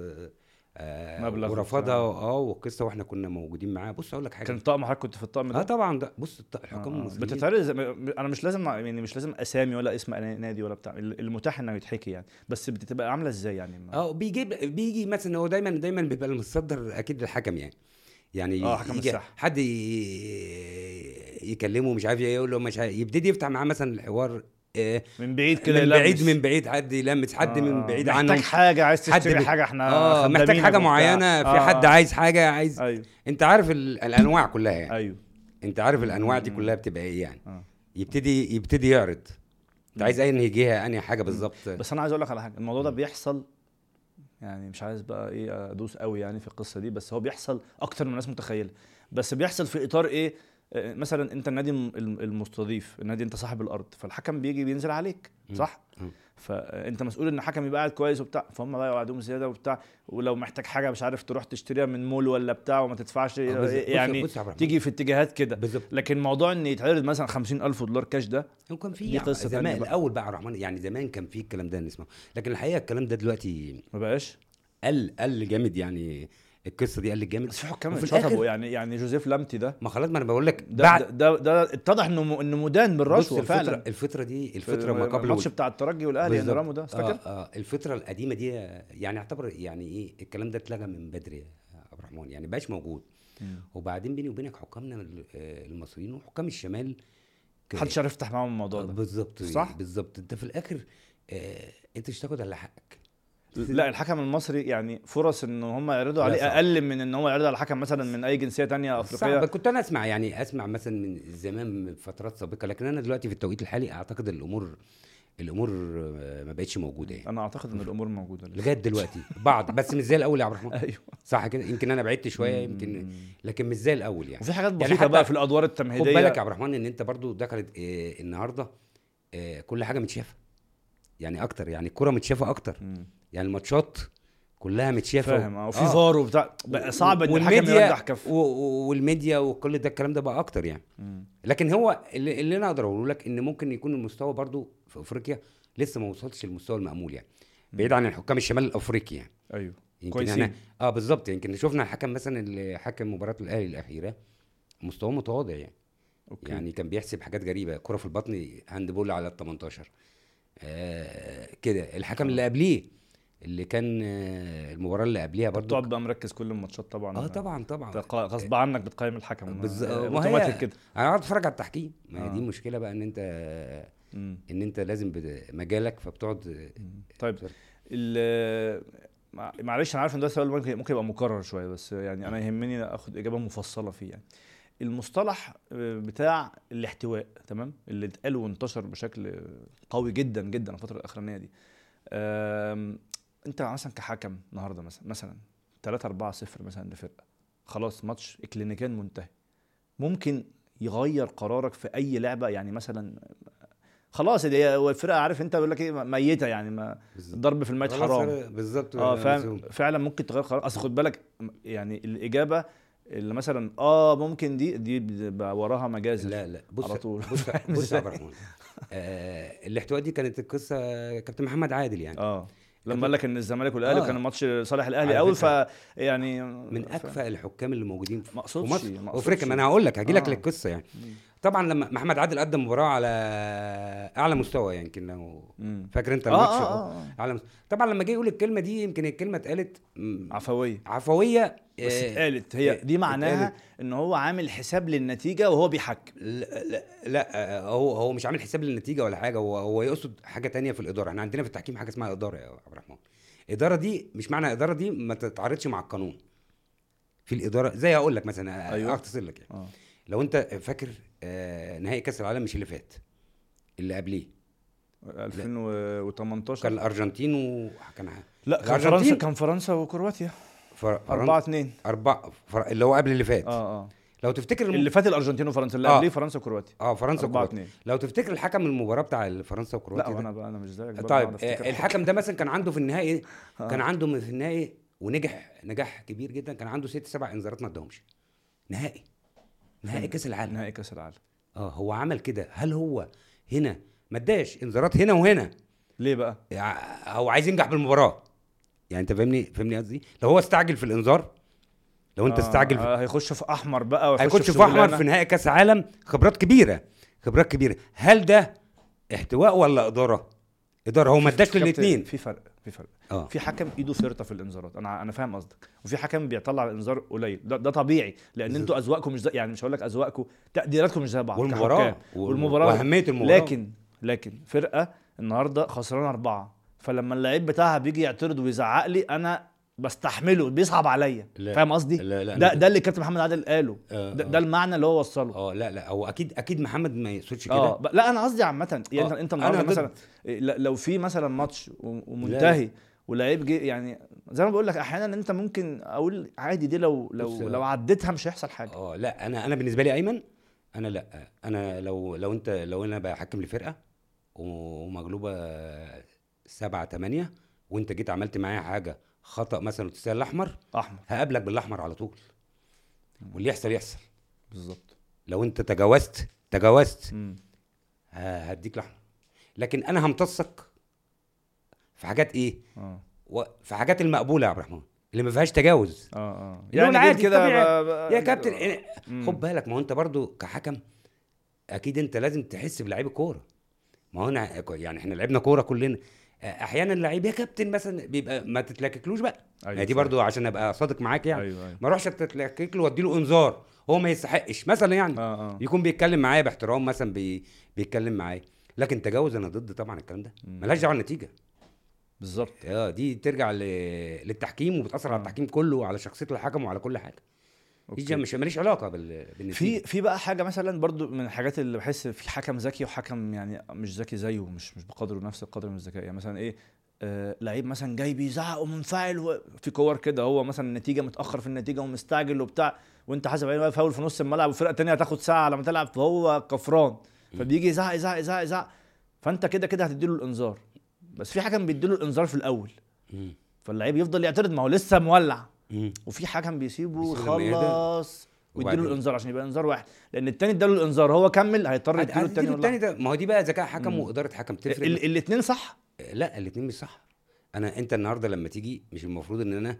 آه مبلغ ورفضها. آه والقصة وإحنا كنا موجودين معاه بص أقول لك حاجة. كان طقم حضرتك كنت في الطقم آه ده طبعا ده. بص الحكام آه، آه. المصريين بتتعرض زي أنا مش لازم يعني مش لازم أسامي ولا اسم نادي ولا بتاع. المتاح إنه يتحكي يعني. بس بتبقى عاملة إزاي يعني؟ ما- آه بيجيب بيجي مثلا هو دايما دايما بيبقى المتصدر أكيد الحكم يعني. يعني آه، حكم يجي الساحة. حد ي- يكلمه مش عارف إيه يقول له مش عارف يبتدي يفتح معاه مثلا الحوار من بعيد كده من بعيد. من بعيد حد يلمس حد آه، من. بعيد محتاج عنه حاجة عايز حد تشتري بي- حاجة إحنا آه محتاج حاجة. معينة في آه، حد آه. عايز حاجة عايز أيوه أنت عارف ال- الأنواع كلها يعني أيوه أنت عارف الأنواع دي. كلها بتبقى إيه يعني آه. يبتدي يبتدي يعرض أنت. عايز انهي جهه أنهي حاجة بالظبط بس أنا عايز أقول لك على حاجة الموضوع ده بيحصل يعني مش عايز بقى إيه أدوس قوي يعني في القصة دي بس هو بيحصل أكتر من الناس متخيلة بس بيحصل في إطار إيه مثلا أنت النادي الم- الم- المستضيف النادي أنت صاحب الأرض فالحكم بيجي بينزل عليك. صح. فأنت مسؤول إن الحكم يبقى قاعد كويس وبتاع فهم بقى يقعدوهم زيادة وبتاع ولو محتاج حاجة مش عارف تروح تشتريها من مول ولا بتاع وما تدفعش آه، بص- يعني الرحمن. تيجي في اتجاهات كده لكن موضوع إن يتعرض مثلا 50000 دولار كاش ده هو كان في تانية زمان. الأول بقى يا رحمن يعني زمان كان في الكلام ده نسمعه لكن الحقيقة الكلام ده دلوقتي ما بقاش قل قل جامد يعني القصة دي قلت جامد. بس في حكام اتشطبوا يعني يعني جوزيف لامتي ده. ما خلاص ما أنا بقول لك ده بعد ده, ده, ده اتضح إنه م- إنه مدان بالرشوة الفترة فعلا. الفترة دي في الفترة ما قبل الماتش بتاع الترجي والأهلي يعني. رامو ده فاكر؟ آه آه الفترة القديمة دي يعني اعتبر يعني إيه الكلام ده اتلغى من بدري يا عبد الرحمن. يعني بقاش موجود. وبعدين بيني وبينك حكامنا ال- آه، المصريين وحكام الشمال محدش عارف يفتح معاهم الموضوع ده. بالظبط صح؟ بالظبط. انت في الآخر آه انت مش تاخد إلا حقك. لا الحكم المصري يعني فرص إن هم يعرضوا عليه صعب. أقل من إن هو يعرض على حكم مثلا من أي جنسية تانية صعب. أفريقية. كنت أنا أسمع يعني أسمع مثلا من زمان من فترات سابقة لكن أنا دلوقتي في التوقيت الحالي أعتقد الأمور الأمور ما بقتش موجودة يعني. أنا أعتقد إن الأمور موجودة. لغاية دلوقتي. بعض بس مش زي الأول يا عبد الرحمن. أيوه. صح كده؟ يمكن أنا بعدت شوية يمكن. لكن مش زي الأول يعني. وفي حاجات يعني بسيطة حتى بقى في الأدوار خد التمهيديه بالك يا عبد الرحمن إن أنت برضو دخلت آه النهارده آه كل حاجة متشافة. يعني أكتر يعني الكرة متشافة أكتر. يعني الماتشات كلها متشافة فاهم آه وفي آه. فار وبتاع. بقى صعب إن الحكم يرجح كف. و- و- والميديا وكل ده الكلام ده بقى أكتر يعني. مم. لكن هو اللي, اللي أنا أقدر أقوله لك إن ممكن يكون المستوى برضو في أفريقيا لسه ما وصلش للمستوى المأمول يعني. بعيد عن الحكام الشمال الأفريقي يعني. أيوه يمكن كويسين. إحنا آه بالظبط. يمكن شفنا الحكم مثلا اللي حكم مباراة الأهلي الأخيرة مستواه متواضع يعني. okay. يعني كان بيحسب حاجات غريبة. كرة في البطن hand ball على ال 18 آه كده. الحكم اللي قبليه اللي كان آه المباراة اللي قبليها برضو بتقعد بقى مركز كل الماتشات طبعا. آه طبعا طبعا. قا- غصب عنك بتقيم الحكم. آه، أوتوماتيك كده. أنا قاعد أتفرج على التحكيم. ما هي آه. دي المشكلة بقى إن أنت مم. إن أنت لازم مجالك فبتقعد طيب معلش أنا عارف إن ده سؤال ممكن يبقى مكرر شوية بس يعني أنا يهمني أخد إجابة مفصلة فيه يعني. المصطلح آه، بتاع الاحتواء تمام؟ اللي اتقال وانتشر بشكل قوي جدا جدا الفترة الأخرانية دي. انت مثلا كحكم النهارده مثلا مثلا 3 4 0 مثلا لفرقة. خلاص ماتش اكلينيكيا منتهي. ممكن يغير قرارك في أي لعبة؟ يعني مثلا خلاص دي الفرقه عارف أنت بيقول لك إيه ميتة يعني ما. الضرب في الميت حرام. بالظبط. آه فاهم؟ مسؤول. فعلا ممكن تغير قرار. أصل خد بالك يعني الإجابة اللي مثلا آه ممكن دي دي وراها مجازر لا لا. بص على طول. بص بص يا عبد الرحمن. آه الاحتواء دي كانت القصة كابتن محمد عادل يعني. آه. لما قال لك إن الزمالك والأهلي آه. كان ماتش صالح الأهلي قوي ف يعني من أكفأ الحكام اللي موجودين في ما وافريقيا ما أنا هقول لك هجي لك آه. للقصة يعني. طبعا لما محمد عادل قدم مباراه على أعلى مستوى يمكن لو مم. فاكر أنت آه، الماتش آه، آه آه. أعلى مستوى طبعا لما جه يقول الكلمة دي يمكن الكلمة اتقالت عفوية عفوية بس آه، اتقالت هي آه، دي معناها اتقالت. إن هو عامل حساب للنتيجة وهو بيحكم لا لا, لا آه، هو هو مش عامل حساب للنتيجة ولا حاجة هو هو يقصد حاجة تانية في الإدارة إحنا عندنا في التحكيم حاجة اسمها إدارة يا عبد الرحمن الاداره دي مش معنى إدارة دي ما تتعارضش مع القانون في الإدارة زي هقول لك مثلا أيوة. أختصر لك يعني. آه لو أنت فاكر آه نهائي كأس العالم مش اللي فات اللي قبليه 2018 كان الأرجنتين وكان لا كان. فرنسا كان فرنسا وكرواتيا فر... 4 2 أربعة فر... اللي هو قبل اللي فات آه آه لو تفتكر الم... اللي فات الأرجنتين وفرنسا اللي آه. قبليه فرنسا وكرواتيا آه فرنسا 4 وكرواتيا 2 لو تفتكر الحكم المباراة بتاع فرنسا لا وكرواتيا ده. أنا بقى أنا مش زيك طيب. آه، الحكم ده مثلا كان عنده في النهائي آه. كان عنده في النهائي ونجح نجاح كبير جدا كان عنده ست سبع إنذارات ما اداهمش نهائي نهائي كاس العالم. نهائي كاس العالم. آه هو عمل كده. هل هو هنا؟ ما اداش. انذارات هنا وهنا. ليه بقى؟ يع- هو عايز ينجح بالمباراة. يعني انت فاهمني؟ فاهمني قصدي؟ لو هو استعجل في الانذار لو انت آه، استعجل في آه هيخش في أحمر بقى ويخش هيخش في أحمر. في نهائي كاس عالم خبرات كبيرة. خبرات كبيرة. هل ده احتواء ولا إدارة؟ إدارة هو ما اداش للاثنين في فرق في فرق. آه. في حكم إيده فرطه في الإنذارات. أنا أنا فاهم قصدك. وفي حكم بيطلع الإنذار قليل. ده, ده طبيعي لأن أنتوا أذواقكم مش زي يعني مش هقول لك أذواقكم تقديراتكم مش زي بعض والمباراة. والمباراة وأهمية المباراة. لكن لكن فرقة النهارده خسرانة أربعة. فلما اللعيب بتاعها بيجي يعترض ويزعق لي أنا بستحمله بيصعب عليا. فاهم قصدي؟ لا لا ده ده اللي كابتن محمد عادل قاله. آه، ده, آه. ده المعنى اللي هو وصله. آه لا لا. هو أكيد أكيد محمد ما يقصدش كده. آه ب- لا أنا قصدي عامة يعني آه، أنت النهارده. مثلا لو في مثلا ماتش ومنتهي ولعيب جه يعني زي ما بقول لك أحيانا أنت ممكن أقول عادي دي لو لو. لو عديتها مش هيحصل حاجة. آه لا أنا أنا بالنسبة لي أيمن أنا لا. أنا لو لو أنت لو أنا بحكم لفرقة ومغلوبة سبعة تمانية وأنت جيت عملت معايا حاجة خطأ مثلا وتستاهل الأحمر أحمر. هقابلك بالأحمر على طول. واللي يحصل يحصل. بالظبط. لو أنت تجاوزت تجاوزت هديك الاحمر لكن أنا همتصك في حاجات إيه؟ آه. و- في حاجات المقبولة يا عبد الرحمن اللي ما فيهاش تجاوز. آه آه. يعني العادي جيت كده الطبيعي. ب- ب- يا كابتن إيه؟ مم. خد بالك ما هو أنت برضو كحكم أكيد أنت لازم تحس بلعيب الكورة. ما هو أنا يعني إحنا لعبنا كورة كلنا. أحيانا اللعيب يا كابتن مثلا بيبقى ما تتلككلوش بقى. أيوة أيوة دي. برضو عشان أبقى صادق معاك يعني. أيوه أيوه. ما اروحش اتلكك له وادي له إنذار. هو ما يستحقش مثلا يعني. آه آه. يكون بيتكلم معايا باحترام مثلا بي... بيتكلم معايا. لكن تجاوز أنا ضد طبعا الكلام ده. ملهاش دعوة بالنتيجة بالظبط آه دي ترجع ل... للتحكيم وبتأثر على. التحكيم كله وعلى شخصية الحكم وعلى كل حاجة دي. مش ماليش علاقة بال... بالنتيجة في في بقى حاجة مثلا برضو من الحاجات اللي بحس في حكم ذكي وحكم يعني مش ذكي زيه مش مش بقدره نفس القدر من الذكاء يعني مثلا إيه آه لعيب مثلا جاي بيزعق ومنفعل. في كور كده هو مثلا النتيجة متأخر في النتيجة ومستعجل وبتاع وأنت حاسب عليه فاول في نص الملعب والفرقه الثانية هتاخد ساعة على ما تلعب فهو كفران فبيجي يزعق يزعق يزعق يزعق فانت كده كده هتديله الانذار. بس في حكم بيديله الانذار في الأول. فاللعيب يفضل يعترض ما هو لسه مولع. وفي حكم بيسيبه. يخلص ويديله؟ الانذار عشان يبقى انذار واحد. لأن التاني اداله الانذار هو كمل هيضطر يديله التاني التاني ده. ما هو دي بقى ذكاء حكم. وإدارة حكم تفرق. ال- الاثنين صح؟ لا الاثنين مش صح. أنا أنت النهارده لما تيجي مش المفروض إن أنا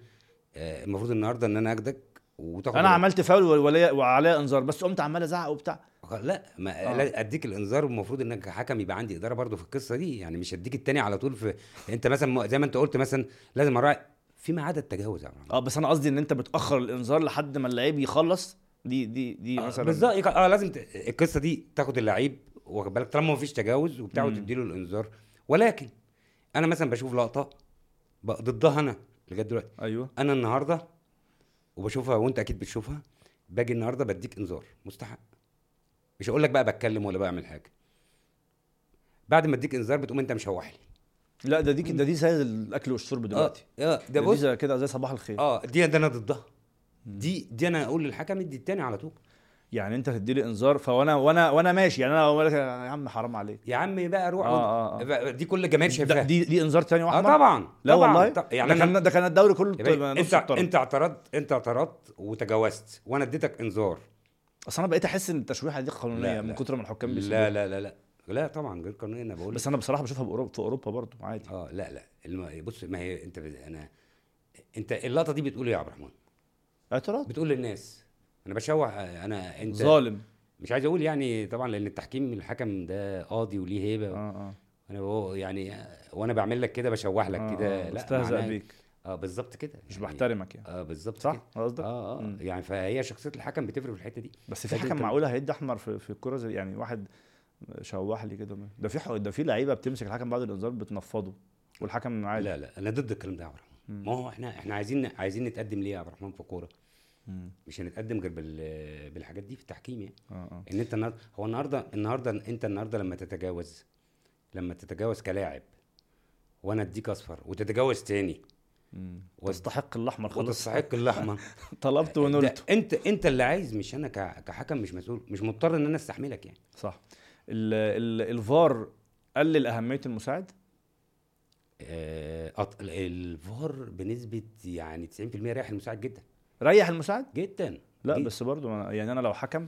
آه، المفروض النهارده إن أنا اخدك وتاخد أنا عملت فاول وعليا إنذار بس قمت عمال أزعق وبتاع. لا ما آه. لا أديك الإنذار المفروض إنك كحكم يبقى عندي إدارة برضو في القصة دي يعني مش اديك التاني على طول في أنت مثلا زي ما أنت قلت مثلا لازم أراعي فيما عدا التجاوز آه بس أنا قصدي إن أنت بتأخر الإنذار لحد ما اللعيب يخلص دي دي دي آه، مثلا بالظبط آه لازم ت... القصة دي تاخد اللعيب واخد بالك؟ طالما مفيش تجاوز وبتاع. وتديله الإنذار. ولكن أنا مثلا بشوف لقطة ضدها أنا لغاية دلوقتي. أيوه. أنا النهارده وبشوفها وانت أكيد بتشوفها باجي النهارده بديك انذار مستحق. مش هقول لك بقى بتكلم ولا بعمل حاجة. بعد ما اديك انذار بتقوم انت مشوح لي. لا ده دي ده دي زي الأكل والشرب دلوقتي. آه ده بص. كده زي صباح الخير. آه دي ده أنا ضدها. دي دي أنا أقول للحكم ادي التاني على طول. يعني انت تدي لي انذار فوانا وأنا وأنا ماشي. يعني أنا أقول لك يا عم حرام عليك. يا عم بقى روح آه، آه، بقى- دي كل الجماهير شايفاها. دي دي انذار تاني آه واحمر طبعا لا طبعاً. والله. طب- يعني ده كان ده كان الدوري كله أنت. أنت اعترضت أنت اعترضت وتجاوزت وأنا اديتك انذار. اصل أنا بقيت أحس إن التشويحة دي قانونية لا، من لا. كتر ما الحكام لا بيسيبوها. لا لا لا. لا طبعا غير قانوني أنا بقول بس أنا بصراحة بشوفها بأوروبا في أوروبا برضو عادي. آه لا لا. الم... بص ما هي أنت. أنا أنت اللقطة دي بتقول إيه يا عبد الرحمن؟ اعتراض. بتقول للناس. أنا بشوح أنا أنت ظالم. مش عايز أقول يعني طبعا لأن التحكيم الحكم ده قاضي وليه هيبة. آه آه. أنا بقول يعني وأنا بعمل لك كده بشوح لك آه، كده. آه، لا استهزأ معناه- بيك آه بالظبط كده. مش يعني- بحترمك يعني. آه بالظبط صح؟ كده. قصدك؟ آه آه. مم. يعني فهي شخصية الحكم بتفرق في الحتة دي. بس في حكم معقولة هيدي أحمر في, في الكوره زي يعني واحد شوح لي كده. ده في ده في لعيبة بتمسك الحكم بعد الإنذار بتنفضه والحكم عادي. لا لا أنا ضد الكلام ده يا عبد. ما هو إحنا إحنا عايزين عايزين نتقدم ليه يا عبد الرحمن في الكوره. مش هنتقدم غير بال بالحاجات دي في التحكيم يعني. آه آه. إن أنت النهارده هو النهارده النهارده أنت النهارده لما تتجاوز لما تتجاوز كلاعب وأنا أديك أصفر وتتجاوز تاني تستحق الاحمر خلاص وتستحق الاحمر طلبت ده ونلت أنت أنت اللي عايز مش أنا ك- كحكم مش مسؤول مش مضطر إن أنا أستحملك يعني. صح. ال ال الفار قلل اهميه المساعد؟ آه الفار بنسبة يعني 90% رايح المساعد جدا. ريح المساعد؟ جدا. لا جداً. بس برضو أنا- يعني أنا لو حكم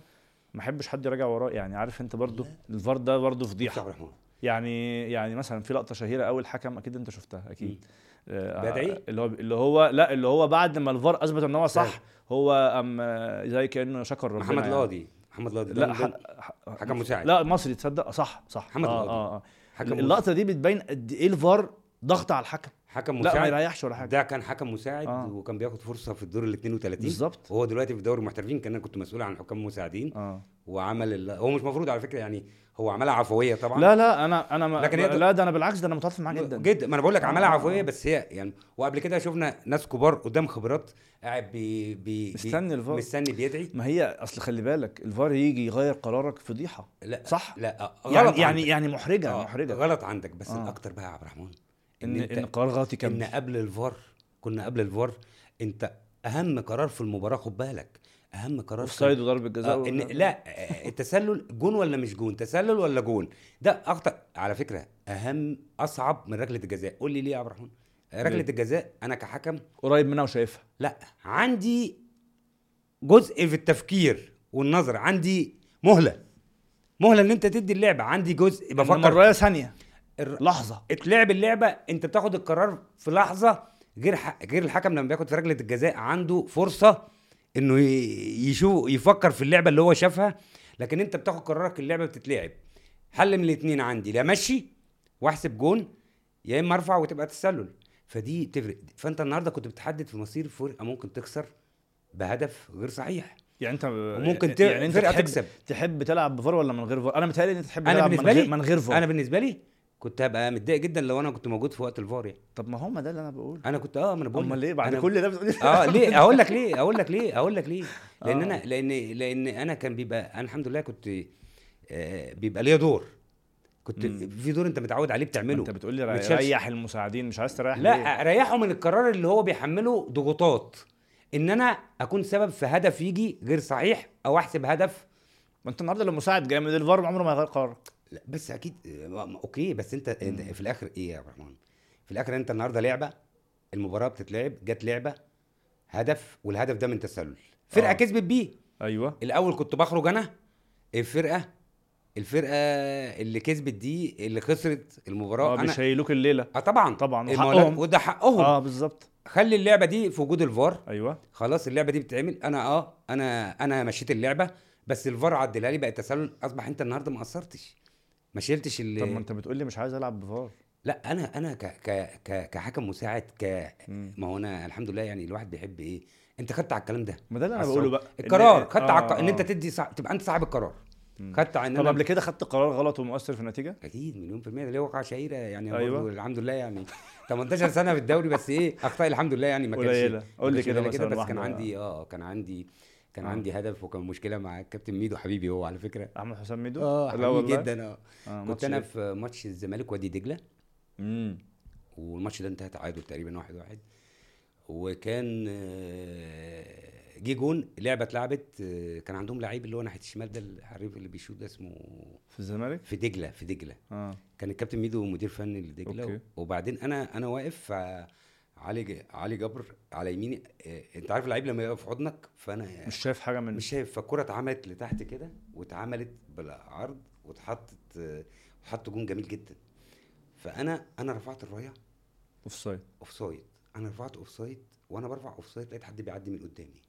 ما أحبش حد يراجع وراه. يعني عارف أنت برضو الفار ده يا فضيحة. يعني يعني مثلا في لقطة شهيرة قوي الحكم أكيد أنت شفتها أكيد. آه، بدعي؟ اللي هو اللي هو لا اللي هو بعد ما الفار أثبت إن هو صح. هو ام آه، زي كأنه شكر ربنا محمد يعني. القاضي. محمد القاضي. لا ح... حكم مساعد. لا مصري تصدق؟ صح صح. محمد آه القاضي. آه آه. حكم اللقطة دي بتبين قد إيه الفار ضغط على الحكم. حكم لا ما مساعد. يريحش ولا حاجة. ده كان حكم مساعد آه. وكان بياخد فرصة في الدور ال 32 بالظبط. وهو دلوقتي في دوري المحترفين كان أنا كنت مسؤول عن حكام مساعدين. آه. وعمل ال... هو مش مفروض على فكرة يعني هو عملها عفوية طبعا. لا لا أنا أنا ما لكن هي- لا ده أنا بالعكس ده أنا متفق معاه جدا. جدا ما أنا بقول لك آه، عملها آه، عفوية آه. بس هي يعني وقبل كده شفنا ناس كبار قدام خبرات قاعد بي بي مستني الفار. مستني بيدعي. ما هي أصل خلي بالك الفار يجي يغير قرارك فضيحه لا صح؟ لا آه، غلط يعني عندك. يعني يعني محرجة آه، محرجة. غلط عندك بس آه. الأكتر بقى يا عبد الرحمن. إن إن قرار غلط إن يكمل قبل الفار كنا قبل الفار أنت أهم قرار في المباراة خد بالك. أهم قرار off كان- side وضربة جزاء آه إن لا التسلل جون ولا مش جون؟ تسلل ولا جون؟ ده أكتر على فكرة أهم أصعب من ركلة الجزاء. قول لي ليه يا عبد الرحمن؟ ركلة؟ الجزاء أنا كحكم قريب منها وشايفها. لا عندي جزء في التفكير والنظر عندي مهلة. مهلة إن أنت تدي اللعبة عندي جزء بفكر الرايه ثانية. الر- لحظة. اتلعب اللعبة انت بتاخد القرار في لحظة غير ح... غير الحكم لما بياخد في ركله الجزاء عنده فرصة انه يشوف يفكر في اللعبة اللي هو شافها لكن انت بتاخد قرارك اللعبة بتتلعب. حل من الاثنين عندي لا امشي واحسب جون يا اما ارفع وتبقى تسلل. فدي تفرق. فانت النهارده كنت بتحدد في مصير فرقة ممكن تخسر بهدف غير صحيح. يعني انت وممكن ت... يعني انت فرقة تحب تكسب. تحب تلعب بفار ولا من غير فار أنا متهيألي إن أنت تحب تلعب من غير من غير فار أنا بالنسبة لي كنت هبقى متضايق جدا لو أنا كنت موجود في وقت الفار يعني طب ما هم ده اللي أنا بقول أنا كنت آه ما أنا بقول أمال. ليه بعد كل ده بتقول آه ليه أقول لك ليه أقول لك ليه أقول لك ليه لأن آه. أنا لأن لأن أنا كان بيبقى أنا الحمد لله كنت آه بيبقى ليا دور كنت مم. في دور أنت متعود عليه بتعمله أنت بتقول لي. ريح المساعدين مش عايز تريح؟ لا ريحه من القرار اللي هو بيحمله ضغوطات إن أنا أكون سبب في هدف يجي غير صحيح أو أحسب هدف ما أنت النهارده لو مساعد جامد الفار عمره ما يغير قرارك لا بس أكيد آه، أوكي بس أنت, انت في الآخر إيه يا الرحمن؟ في الآخر أنت النهارده لعبة المباراة بتتلعب جت لعبة هدف والهدف ده من تسلل. فرقة آه. كسبت بيه. أيوه. الأول كنت بخرج أنا الفرقة الفرقة اللي كسبت دي اللي خسرت المباراة آه أنا. بيشيلوك الليلة. آه طبعا. طبعا، المولات- وحقهم. وده حقهم. آه بالظبط. خلي اللعبة دي في وجود الفار. أيوه. خلاص اللعبة دي بتتعمل. أنا آه أنا أنا مشيت اللعبة بس الفار عدلها لي بقت تسلل. أصبح أنت النهارده ما قصرتش. ما شلتش طب ما انت بتقول لي مش عايز ألعب بفار لا أنا أنا ك ك ك كحكم مساعد ك. ما هو أنا الحمد لله يعني الواحد بيحب إيه أنت خدت على الكلام ده ما ده اللي أنا على بقوله. بقى القرار إن- خدت على الق- آه، ان أنت آه. تدي صع... تبقى أنت صاحب القرار. خدت على إن طب قبل كده خدت قرار غلط ومؤثر في النتيجة أكيد مليون في المية ده ليه وقعة شهيرة يعني أيوة. الحمد لله يعني 18 سنة في الدوري بس إيه اخطائي الحمد لله يعني ما كانش قليلة. ما قول لي كده مثلاً بس كان. عندي آه كان عندي كان آه. عندي هدف وكان مشكلة مع الكابتن ميدو حبيبي هو على فكرة. أحمد حسام ميدو؟ آه حبيبي جدا آه. آه كنت أنا إيه؟ في ماتش الزمالك وادي دجلة. امم والماتش ده انتهى تعادل تقريبا واحد واحد. وكان آه، جه جون لعبة اتلعبت آه، كان عندهم لعيب اللي هو ناحية الشمال ده الحريف اللي بيشوط ده اسمه في الزمالك؟ في دجلة في دجلة. آه. كان الكابتن ميدو مدير فني لدجلة. وبعدين أنا أنا واقف علي علي جبر على يميني آه، انت عارف اللعيب لما يقف في حضنك فأنا مش شايف حاجة من مش شايف فالكرة اتعملت لتحت كده واتعملت بالعرض واتحطت آه، وحطوا جون جميل جدا. فأنا أنا رفعت الراية. offside offside أنا رفعت offside وأنا برفع offside لقيت حد بيعدي من قدامي.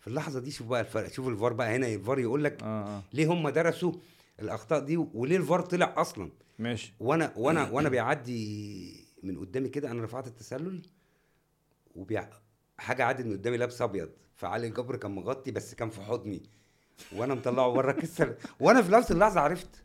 في اللحظة دي شوف بقى الفرق شوف الفار بقى هنا الفار يقول لك آه آه. ليه هم درسوا الأخطاء دي وليه الفار طلع أصلا. ماشي. وأنا وأنا وأنا بيعدي من قدامي كده أنا رفعت التسلل وبيع حاجة عدت من قدامي لابس أبيض فعلي الجبر كان مغطي بس كان في حضني وأنا مطلعه بره كسر وأنا في نفس اللحظة عرفت.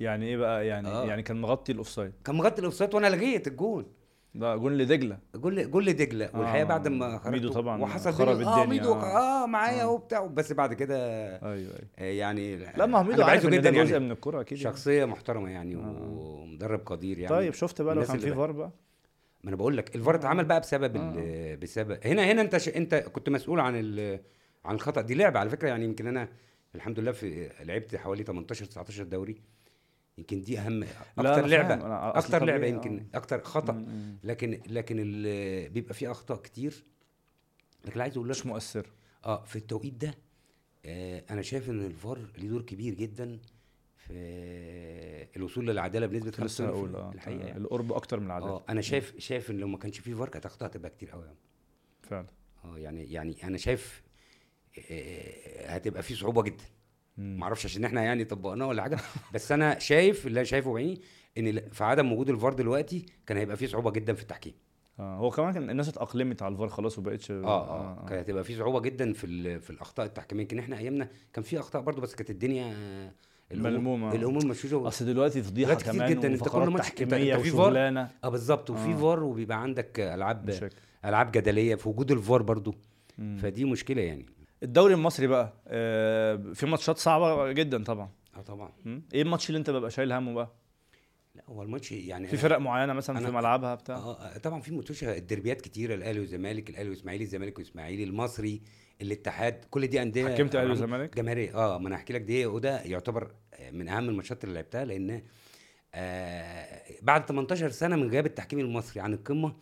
يعني إيه بقى؟ يعني آه. يعني كان مغطي ال offside كان مغطي ال offside وأنا لغيت الجون. ده جون لدجلة goal goal لدجلة والحقيقة آه، بعد ما خرجت ميدو طبعا وحصل خرب آه الدنيا، ميدو آه. آه معايا آه. وبتاع بس بعد كده أيوه أيوه آه، يعني لا ما هو ميدو عارف ده جزء يعني. من الكوره أكيد يعني. شخصية محترمة يعني آه. ومدرب قدير يعني طيب شفت بقى لو كان في فار بقى ما أنا بقول لك الفار اتعمل بقى بسبب ال- بسبب هنا هنا أنت ش... أنت كنت مسؤول عن ال... عن الخطأ دي لعبة على فكرة يعني يمكن أنا الحمد لله في لعبت حوالي 18 19 دوري يمكن دي أهم أكتر لعبة أكتر لعبة يمكن آه. أكتر خطأ م- م. لكن لكن. بيبقى فيه أخطاء كتير لكن عايز أقول لك مش مؤثر آه في التوقيت ده آه أنا شايف إن الفار ليه دور كبير جدا في الوصول للعدالة بنسبة كنت لسه 95% هقول آه الحقيقة يعني. القرب أكتر من العدد آه أنا شايف شايف إن لو ما كانش فيه فار كانت أخطاء هتبقى كتير قوي فعلا آه يعني يعني أنا شايف آه، هتبقى فيه صعوبة جدا مم. ما أعرفش عشان إحنا يعني طبقناه ولا حاجة. بس أنا شايف اللي أنا شايفه بعيني إن في عدم وجود الفار دلوقتي كان هيبقى فيه صعوبة جدا في التحكيم. آه هو كمان كان الناس اتأقلمت على الفار خلاص وبقتش آه آه. كانت هتبقى فيه صعوبة جدا في في الأخطاء التحكيمية. يمكن إحنا أيامنا كان في أخطاء برضو بس كانت الدنيا آه، ملمومة. الأمور مشوشة أصل دلوقتي فضيحه كمان جدا، أنت كل ماتش- تحكيمية في؟ وشغلانة. آه بالظبط. وفي آه. فار وبيبقى عندك ألعاب مشاكل. ألعاب جدلية في وجود الفار برضو مم. فدي مشكلة يعني. الدوري المصري بقى آه في ماتشات صعبة جدا طبعا. آه طبعا. إيه الماتش اللي أنت ببقى شايل همه بقى؟ لا هو الماتش يعني في فرق معينة مثلا في ملعبها بتاع؟ آه آه، طبعا في ماتشات الدربيات كتيرة الأهلي والزمالك الأهلي والإسماعيلي الزمالك والإسماعيلي المصري الاتحاد كل دي أندية حكمت أهلي رغم- وزمالك؟ جماهيرية. آه ما أنا هحكي لك دي وده يعتبر من أهم الماتشات اللي لعبتها لأن آه بعد 18 سنة من غياب التحكيم المصري عن القمة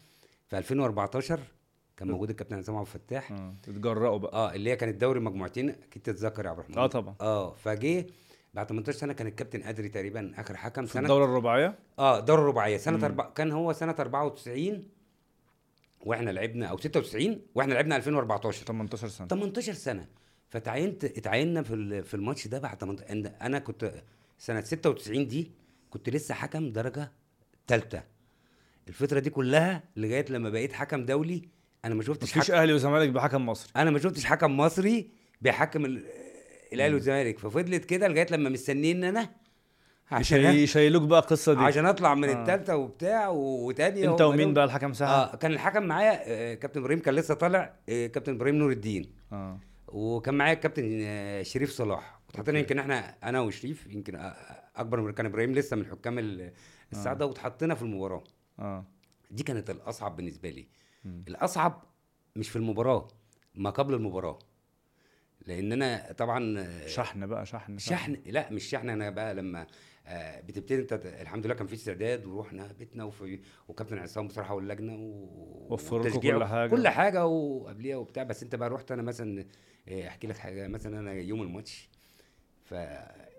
في 2014 كان موجود الكابتن عصام عبد الفتاح. آه تتجرأوا بقى. آه اللي هي كانت دوري مجموعتين أكيد تتذكر يا عبد الرحمن. آه طبعا. آه فجه بعد 18 سنة كان الكابتن ادري تقريبا آخر حكم في سنة؟ الدورة الرباعية؟ آه دوري الرباعية. سنة. أربع... كان هو سنة 94 وإحنا لعبنا أو 96 وإحنا لعبنا 2014 18 سنة. 18 سنة. فتعينت اتعيننا في في الماتش ده بعد 18 أنا- أنا كنت سنة 96 دي كنت لسه حكم درجة ثالثه الفترة دي كلها لغاية لما بقيت حكم دولي أنا ما شفتش مفيش حكم أهلي وزمالك بحكم مصري. أنا ما شفتش حكم مصري بيحكم ال- الأهلي والزمالك. ففضلت كده لغاية لما مستنيين أنا عشان يشي- يشيلوك بقى القصة دي. عشان أطلع من آه. الثالثه وبتاع و- وتانية أنت ومين بقى الحكم ساعة؟ آه كان الحكم معايا آه كابتن إبراهيم كان لسه طالع آه كابتن إبراهيم نور الدين. آه. وكان معايا الكابتن آه شريف صلاح. واتحطينا. يمكن إحنا أنا وشريف يمكن آه، أكبر من كان إبراهيم لسه من حكام ال- السعاده واتحطينا في المباراة. آه. دي كانت الأصعب بالنسبة لي. مم. الأصعب مش في المباراة ما قبل المباراة. لأن أنا طبعا آه، شحن بقى شحن شحن. لا مش شحن. أنا بقى لما آه، بتبتدي أنت الحمد لله كان في استعداد ورحنا بيتنا وفي وكابتن عصام بصراحة واللجنه و... وفروا لكم كل حاجة. كل حاجة وقبليها وبتاع. بس أنت بقى رحت أنا مثلا آه، أحكي لك حاجة. مثلا أنا يوم الماتش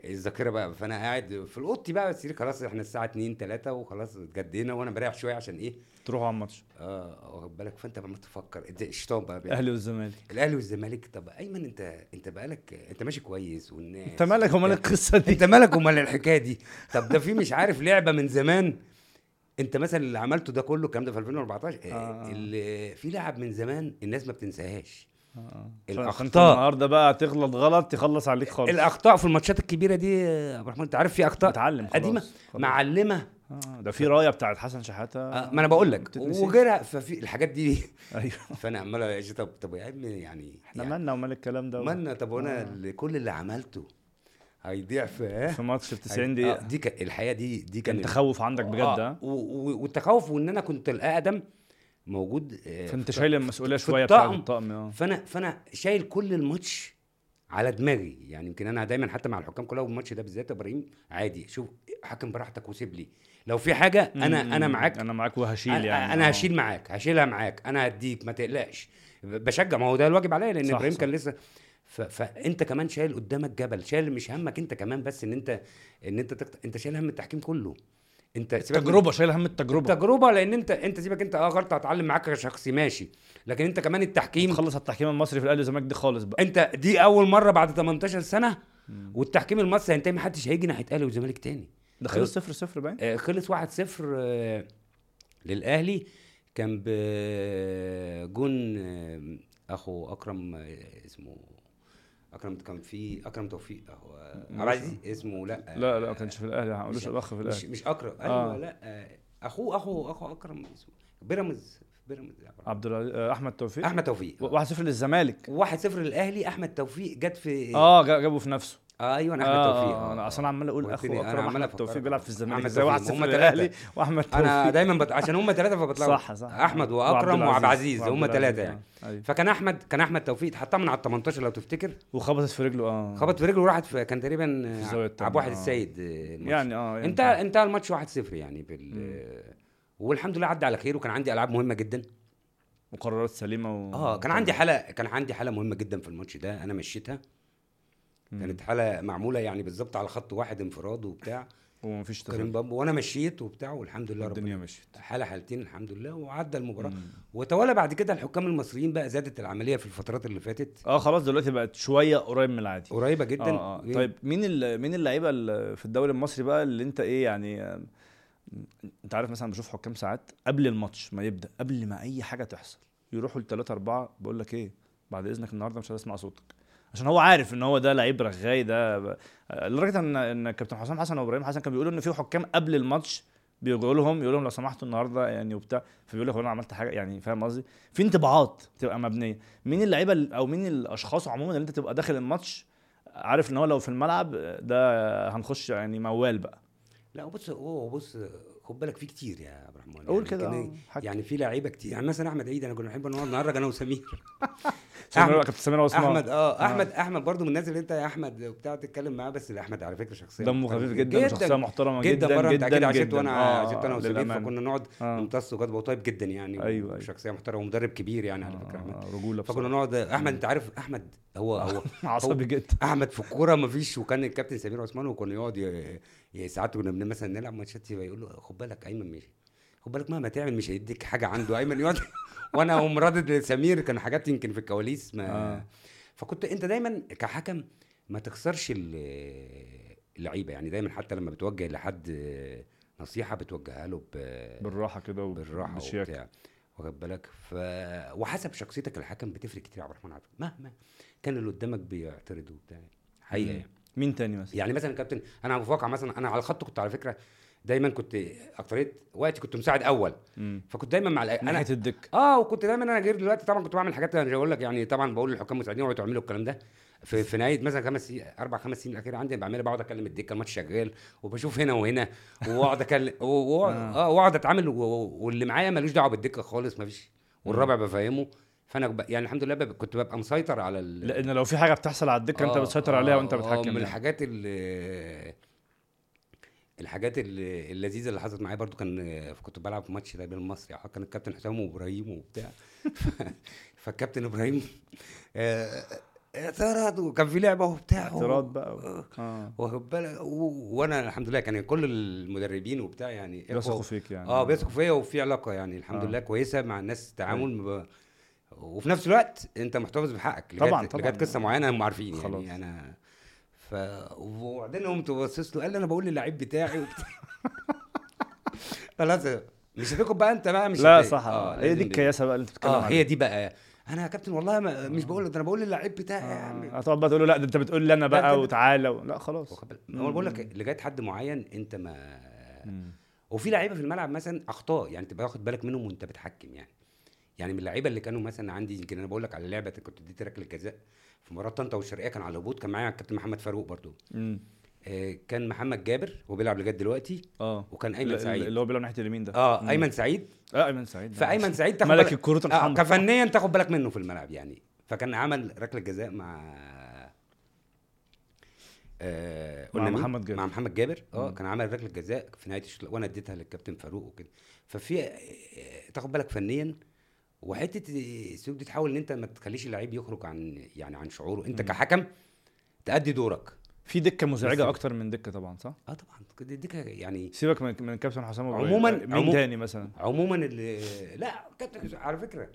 فالذاكره بقى فأنا قاعد في اوضتي بقى بس خلاص إحنا الساعة 2 3 وخلاص اتجدينا وأنا بريح شوية عشان إيه؟ تروحوا على الماتش. آه واخد بالك؟ فأنت عمال تفكر انت الشيطان بقى بيعمل. أهلي والزمالك. الأهلي والزمالك طب أيمن أنت أنت بقالك أنت ماشي كويس والناس أنت مالك ومال القصة دي؟ أنت مالك ومال الحكاية دي؟ طب ده في مش عارف لعبة من زمان. أنت مثلا اللي عملته ده كله الكلام ده في 2014 آه. آه. اللي في لعب من زمان الناس ما بتنساهاش. آه. الأخطاء. فانت النهارده بقى تغلط غلط تخلص عليك خالص الأخطاء في الماتشات الكبيرة دي يا عبد الرحمن أنت عارف في أخطاء خلاص قديمة خلاص. معلمة آه. ده في راية بتاعت حسن شحاتة آه ما أنا بقول لك. وغيرها ففي الحاجات دي أيوه فأنا عمال طب طب يا ابني يعني إحنا يعني مالنا ومال الكلام ده مالنا طب وأنا آه. كل اللي عملته هيضيع في في ماتش في 90 آه، دقيقة دي كان الحقيقة دي دي كان تخوف عندك بجد آه و- و- والتخوف وإن أنا كنت الأقدم موجود آه، فانت شايل المسؤولية شوية بتاعت الطقم. آه. فأنا فأنا شايل كل الماتش على دماغي. يعني يمكن أنا دايما حتى مع الحكام كلها والماتش ده بالذات يا إبراهيم عادي. شوف حكم براحتك وسيب لي. لو في حاجة أنا أنا مم. معاك. أنا معاك وهشيل أنا, يعني أنا آه. هشيل معاك هشيلها معاك. أنا هديك ما تقلقش. بشجع. ما هو ده الواجب عليا لأن إبراهيم. كان لسه ف... فانت كمان شايل قدامك جبل شايل مش همك أنت كمان بس إن أنت إن أنت تقت... أنت شايل هم التحكيم كله. انت سيبك تجربه شايل هم التجربة. تجربه لأن انت انت سيبك انت آه غلطة هتعلم معاك كشخصي ماشي. لكن انت كمان التحكيم تخلص التحكيم المصري في الأهلي والزمالك دي خالص بقى. انت دي أول مرة بعد 18 سنة والتحكيم المصري هينتهي محدش هيجي ناحية أهلي وزمالك تاني. ده خلص صفر صفر باين. آه، خلص 1-0 آه، للأهلي. كان بجون آه، أخو أكرم اسمه اكرم كان في أكرم توفيق. هو عبد العزيز اسمه لا لا لا ما كانش في الأهلي. ما هقولوش مش- الأخ في مش الأهلي. مش أكرم. آه. أيوه لا آه، اخوه أخو أخو أكرم اسمه. بيراميدز بيراميدز عبد العزيز أحمد توفيق؟ أحمد توفيق. 1-0 للزمالك. 1-0 للأهلي. أحمد توفيق جت في آه جا- جابه في نفسه. أيوه احمد آه توفيق. آه، أنا أصلا عمال أقول أخو أكرم أحمد توفيق. بيلعب في الزمالك. زي 1-0 هم تلاتة. وأحمد توفيق. أنا دايما بت... عشان هم ثلاثة فبتلخبط صح صح. أحمد وأكرم وعبد العزيز هم ثلاثة آه. يعني. أيوة. فكان أحمد كان أحمد توفيق اتحطها من على ال 18 لو تفتكر. وخبطت في رجله آه. خبط في رجله وراحت في كان تقريبا التانية، عبد واحد آه. السيد آه،. يعني آه انت انتهى الماتش 1-0 يعني بال والحمد لله عدى على خير وكان عندي ألعاب مهمة جدا. وقرارات سليمة و... آه كان عندي حاله كان عندي حاله مهمة جدا في الماتش ده أنا مشيتها. كانت حالة معمولة يعني بالظبط على خط واحد انفراد وبتاع. ومفيش كريم بامبو وأنا مشيت وبتاع والحمد لله الدنيا ربنا. مشيت. حالة حالتين الحمد لله وعدى المباراة. مم. وتوالى بعد كده الحكام المصريين بقى زادت العملية في الفترات اللي فاتت. آه خلاص دلوقتي بقت شوية قريب من العادي. قريبة جدا. آه آه. طيب مين مين اللعيبة ال- في الدوري المصري بقى اللي انت إيه يعني آه، انت عارف مثلا بشوف حكام ساعات قبل الماتش ما يبدأ قبل ما أي حاجة تحصل يروحوا لثلاثة أربعة بقول لك إيه بعد إذنك النهاردة مش هسمع صوتك. عشان هو عارف إن هو ده لعيب رغاي ده ب... لدرجة إن إن كابتن حسام حسن وإبراهيم حسن كانوا بيقولوا إن في حكام قبل الماتش بيقولوا لهم يقول لهم لو سمحتوا النهارده يعني وبتاع فبيقول لك هو أنا عملت حاجة يعني فاهم قصدي؟ في انطباعات تبقى مبنية. مين اللعيبة ال- أو مين الأشخاص عموما اللي أنت تبقى داخل الماتش عارف إن هو لو في الملعب ده هنخش يعني موال بقى؟ لا بص هو بص خد بالك في كتير يا الرحمن قول يعني كده آه، حكي. يعني في لعيبة كتير. يعني مثلا أحمد عيد أنا كنا بنحب نقعد نهرج أنا وسمير. سمير أحمد- كابتن سمير عثمان أحمد آه أحمد أحمد برضو من الناس اللي أنت يا أحمد وبتاع تتكلم معاه بس أحمد على فكرة شخصية دمه خفيف جدا وشخصيه محترمة جدا جدا بره انت أكيد جدا عشت جدا. وأنا آه، عشت أنا وسمير. فكنا نقعد آه. نمتص وجد طيب جدا يعني أيوة، أيوة. وشخصيه محترمة ومدرب كبير يعني على فكرة أحمد. آه، رجولة فكنا. نقعد أحمد أنت عارف أحمد هو هو عصبي جدا. أحمد في الكورة مفيش وكان الكابتن سمير عثمان وكنا يقعد ساعات كنا مثلا نلعب ماتشات يقول له خد بالك أيمن مش خد بالك مهما تعمل مش هيديك حاجة عنده. ايمن يقعد وأنا أقوم رادد لسمير كان حاجات يمكن في الكواليس ما آه. فكنت أنت دايما كحكم ما تخسرش ال- اللعيبة. يعني دايما حتى لما بتوجه لحد نصيحة بتوجهها له ب- بالراحة كده بالراحة. وبتاع. واخد بالك؟ ف وحسب شخصيتك الحكم بتفرق كتير يا عبد الرحمن عبد مهما كان اللي قدامك بيعترض وبتاع. حقيقة. يعني. مين تاني مثلا؟ يعني مثلا كابتن أنا واقع مثلا أنا على الخط كنت على فكرة دايما كنت أكتريت وقتي كنت مساعد أول. مم. فكنت دايما مع الأ- أنا الدك. آه وكنت دايما أنا غير دلوقتي طبعا كنت بعمل حاجات أنا بقول لك يعني طبعا بقول للحكام المساعدين اوعوا تعملوا الكلام ده. في في نهاية مثلا خمس أربع خمس سنين الأخيرة عندي بعملها بقعد أكلم الدكة الماتش شغال وبشوف هنا وهنا وأقعد اكلم و- آه. وأقعد أتعامل واللي معايا ملوش دعوة بالدكة خالص مفيش. والرابع بفهمه. فأنا ب- يعني الحمد لله ب- كنت ببقى مسيطر على ال... لأن لو في حاجة بتحصل على الدكة أنت آه، بتسيطر آه، عليها وأنت آه، بتحكم من يعني. الحاجات اللي الحاجات اللذيذة اللي حصلت معايا برضو كان كنت بلعب في ماتش بين المصري آه، كان الكابتن حسام وابراهيم وبتاع فالكابتن إبراهيم آه، اعترض وكان في لعبة وبتاع اعتراض بقى. آه واخد بالك و- وأنا الحمد لله كان كل المدربين وبتاع يعني إخوة يثقوا فيك يعني آه بيثقوا فيا وفي علاقة يعني الحمد آه. لله كويسة مع الناس تعامل ب... وفي نفس الوقت أنت محتفظ بحقك لغايه طبعاً، طبعاً. لغايه قصة معينة هم عارفين يعني. أنا ف وبعدين قمت باصص له قال لي أنا بقول للعيب بتاعي وبتاع خلاص مش هتاخد بقى أنت بقى مش لا صح آه. هي دي الكياسة بقى اللي أنت بتتكلم آه هي دي بقى أنا يا كابتن والله ما مش بقول لك ده أنا بقول للعيب بتاعي يا عم آه. هتقعد بقى تقول له لا ده أنت بتقول لي أنا بقى وتعالى و... لا خلاص؟ هو بقول لك لغاية حد معين أنت ما مم. وفي لعيبة في الملعب مثلا أخطاء يعني تبقى واخد بالك منهم وأنت بتحكم يعني يعني من اللعيبة اللي كانوا مثلا عندي يمكن أنا بقول لك على لعبة كنت اديت ركلة الجزاء في مباراة طنطا والشرقية كان على الهبوط كان معايا الكابتن محمد فاروق برضو. مم. آه، كان محمد جابر هو بيلعب لغاية دلوقتي. آه. وكان أيمن سعيد. اللي هو بيلعب ناحية اليمين ده. آه مم. أيمن سعيد. آه أيمن سعيد. فأيمن سعيد تاخد ملك الكروت آه الحمراء كفنيا تاخد بالك منه في الملعب يعني. فكان عمل ركلة جزاء مع آه مع؟ محمد جابر. مع محمد جابر. آه. كان عمل ركلة جزاء في نهاية الشوط وأنا اديتها للكابتن فاروق وكده. ففي آه، تاخد بالك فنيا وحتة السلوك دي تحاول إن أنت ما تخليش اللعيب يخرج عن يعني عن شعوره. أنت. كحكم تأدي دورك. في دكة مزعجة بس- أكتر من دكة طبعا صح؟ آه طبعا. كده يعني سيبك من من الكابتن حسام عموماً- إبراهيم. مين عموم- تاني مثلا. عموما اللي لا كابتن على فكرة.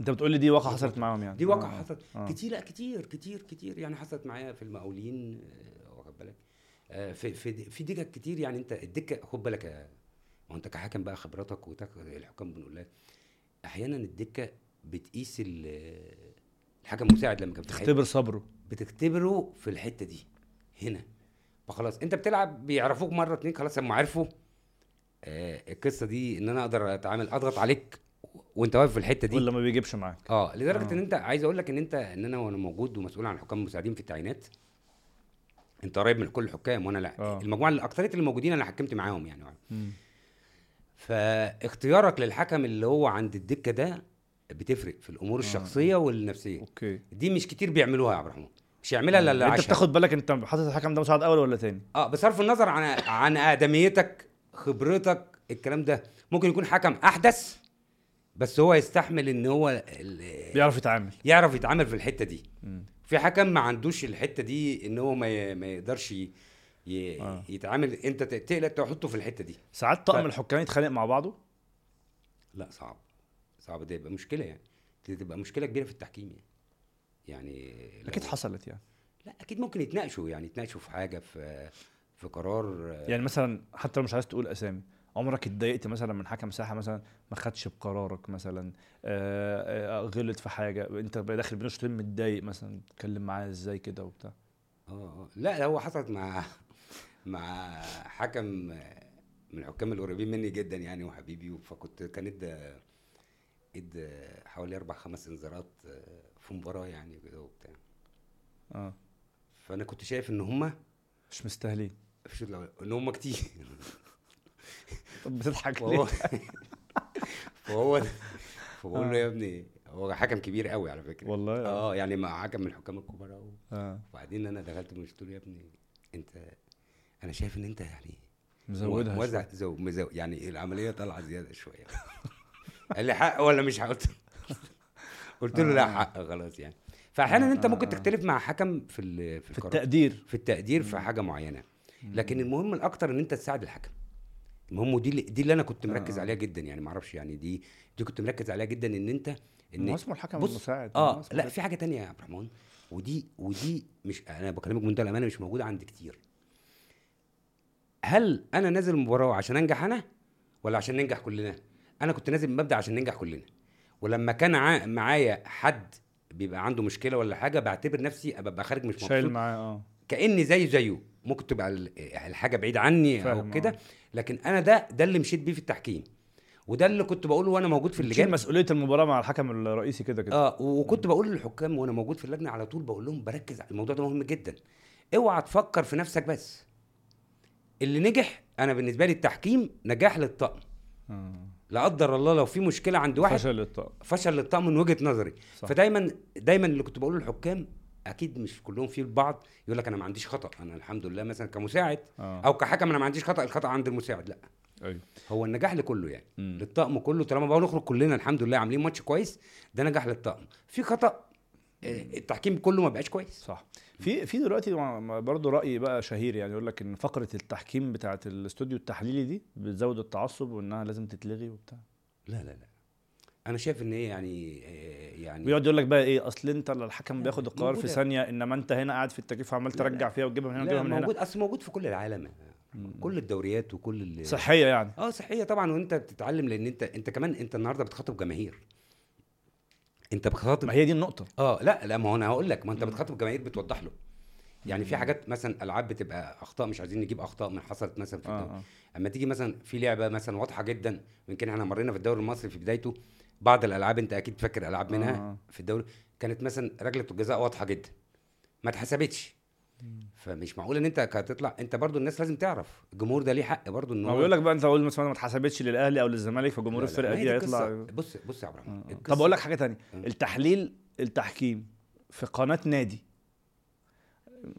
أنت بتقول لي دي واقعة حصلت معاهم يعني. دي واقع آه. حصلت. آه. كتير لا كتير كتير كتير يعني حصلت معايا في المقاولين آه، واخد بالك؟ آه، في في في دكك كتير يعني أنت الدكة خد بالك هو أنت كحكم بقى خبراتك وتاخد الحكام بنقول لك أحيانا الدكة بتقيس ال- الحكم المساعد لما كان في الحته تختبر صبره. بتختبره في الحتة دي هنا. فخلاص أنت بتلعب بيعرفوك مرة اتنين خلاص هم عرفوا آه القصة دي إن أنا أقدر أتعامل أضغط عليك وأنت واقف في الحتة دي. ولا ما بيجيبش معاك. آه لدرجة آه. إن أنت عايز أقول لك إن أنت إن أنا وأنا موجود ومسؤول عن الحكام المساعدين في التعيينات أنت قريب من كل الحكام وأنا لا. آه. المجموعة اللي اكتريه اللي موجودين أنا حكمت معاهم يعني. مم. فاختيارك للحكم اللي هو عند الدكة ده بتفرق في الأمور آه. الشخصية والنفسية. أوكي. دي مش كتير بيعملوها يا عبد الرحمن. مش يعملها إلا اللي أنت عاشها. بتاخد بالك أنت حاطط الحكم ده مساعد أول ولا تاني؟ آه بصرف النظر عن عن آدميتك خبرتك الكلام ده. ممكن يكون حكم أحدث بس هو يستحمل إن هو بيعرف يتعامل. يعرف يتعامل في الحتة دي. مم. في حكم ما عندوش الحتة دي إن هو ما ما يقدرش ي- آه. يتعامل انت تقلق تحطه في الحتة دي. ساعات طقم ف- الحكام يتخانق مع بعضه؟ لا صعب. صعب ده يبقى مشكلة يعني. دي تبقى مشكلة كبيرة في التحكيم يعني. يعني لو- أكيد حصلت يعني. لا أكيد ممكن يتناقشوا يعني يتناقشوا في حاجة في في قرار يعني مثلا حتى لو مش عايز تقول أسامي عمرك اتضايقت مثلا من حكم ساحة مثلا ما خدش بقرارك مثلا آه، آه، غلط في حاجة أنت داخل بين الشوطين متضايق مثلا تتكلم معاه إزاي كده وبتاع؟ آه آه. لا هو حصلت مع مع حكم من الحكام القريبين مني جدا يعني وحبيبي فكنت كان ادى ادى حوالي أربع خمس انذارات آه، في مباراة يعني كده وبتاع. آه. فأنا كنت شايف إن هم مش مستاهلين. إن هم كتير. طب بتضحك ليه؟ فهو فبقول له يا ابني هو حكم كبير قوي على فكرة. والله آه. آه يعني مع حكم من الحكام الكبار قوي آه. وبعدين أنا دخلت قلت له يا ابني أنت أنا شايف إن أنت يعني مزودها شوية. زو مزو يعني العملية طالعة زيادة شوية. قال لي حق ولا مش حق؟ قلت له لا آه. حق خلاص يعني. فأحيانا آه، أنت آه، ممكن آه. تختلف مع حكم في ال- في في التقدير. في التقدير في حاجة معينة. لكن المهم الأكتر إن أنت تساعد الحكم. المهم ودي اللي- دي اللي أنا كنت مركز آه. عليها جدا يعني ما أعرفش يعني دي دي كنت مركز عليها جدا إن انت إن هو اسمه الحكم بص- المساعد. آه لا. في حاجة تانية يا عبد الرحمن. ودي ودي مش أنا بكلمك بمنتهى الامانه مش موجودة عند كتير. هل أنا نازل المباراه عشان أنجح أنا ولا عشان ننجح كلنا؟ أنا كنت نازل بمبدا عشان ننجح كلنا. ولما كان معايا حد بيبقى عنده مشكلة ولا حاجة بعتبر نفسي ابقى خارج مش شايل مبسوط. معاه آه. كأني زيه زيه. ممكن تبقى ال- الحاجة بعيد عني أو كده. آه. لكن أنا ده ده اللي مشيت بيه في التحكيم. وده اللي كنت بقوله وأنا موجود في اللجان. مسؤولية المباراة مع الحكم الرئيسي كده كده. آه وكنت بقول للحكام وأنا موجود في اللجنة على طول بقول لهم بركز على الموضوع ده مهم جدا. اوعى تفكر في نفسك بس. اللي نجح أنا بالنسبة لي التحكيم نجاح للطقم. آه. لا قدر الله لو في مشكلة عند واحد فشل, الطاقم فشل للطقم من وجهة نظري. صح. فدايما دايما اللي كنت بقوله للحكام أكيد مش كلهم في البعض يقول لك أنا ما عنديش خطأ. أنا الحمد لله مثلا كمساعد آه. أو كحكم أنا ما عنديش خطأ الخطأ عند المساعد. لا. أيوه. هو النجاح لكله يعني. مم. للطقم كله طالما بقى نخرج كلنا الحمد لله عاملين ماتش كويس ده نجاح للطقم. في خطأ آه، التحكيم كله ما بقاش كويس. صح. في في دلوقتي برضه رأي بقى شهير يعني يقول لك إن فقرة التحكيم بتاعه الاستوديو التحليلي دي بتزود التعصب وإنها لازم تتلغي وبتاع لا لا لا أنا شايف إن هي يعني آه، يعني ويقعد يقول لك بقى إيه أصل أنت الحكم بياخد القرار في. ثانية إنما أنت هنا قاعد في التكييف وعمال ترجع. فيها وتجيبها من هنا وتجيبها من هنا موجود أصل موجود في كل العالم. كل الدوريات وكل صحية يعني آه صحية طبعا وأنت بتتعلم لأن أنت أنت كمان أنت النهارده بتخاطب جماهير أنت بتخاطب ما هي دي النقطة. آه لا لا ما هو أنا هقول لك ما أنت بتخاطب جماهير بتوضح له. يعني في حاجات مثلا ألعاب بتبقى أخطاء مش عايزين نجيب أخطاء من حصلت مثلا في الدوري. آه. أما تيجي مثلا في لعبة مثلا واضحة جدا يمكن إحنا مرينا في الدوري المصري في بدايته بعض الألعاب أنت أكيد فاكر ألعاب منها آه. في الدوري كانت مثلا ركله الجزاء واضحة جدا. ما اتحسبتش. فمش معقول إن أنت هتطلع أنت برضو الناس لازم تعرف الجمهور ده ليه حق برضو إن هو بيقول لك بقى أنت أقول مثلا ما اتحسبتش للأهلي أو للزمالك فجمهور الفرقة دي. هيطلع بص بص يا آه. القصة- طب أقول لك حاجة تانية آه. التحليل التحكيم في قناة نادي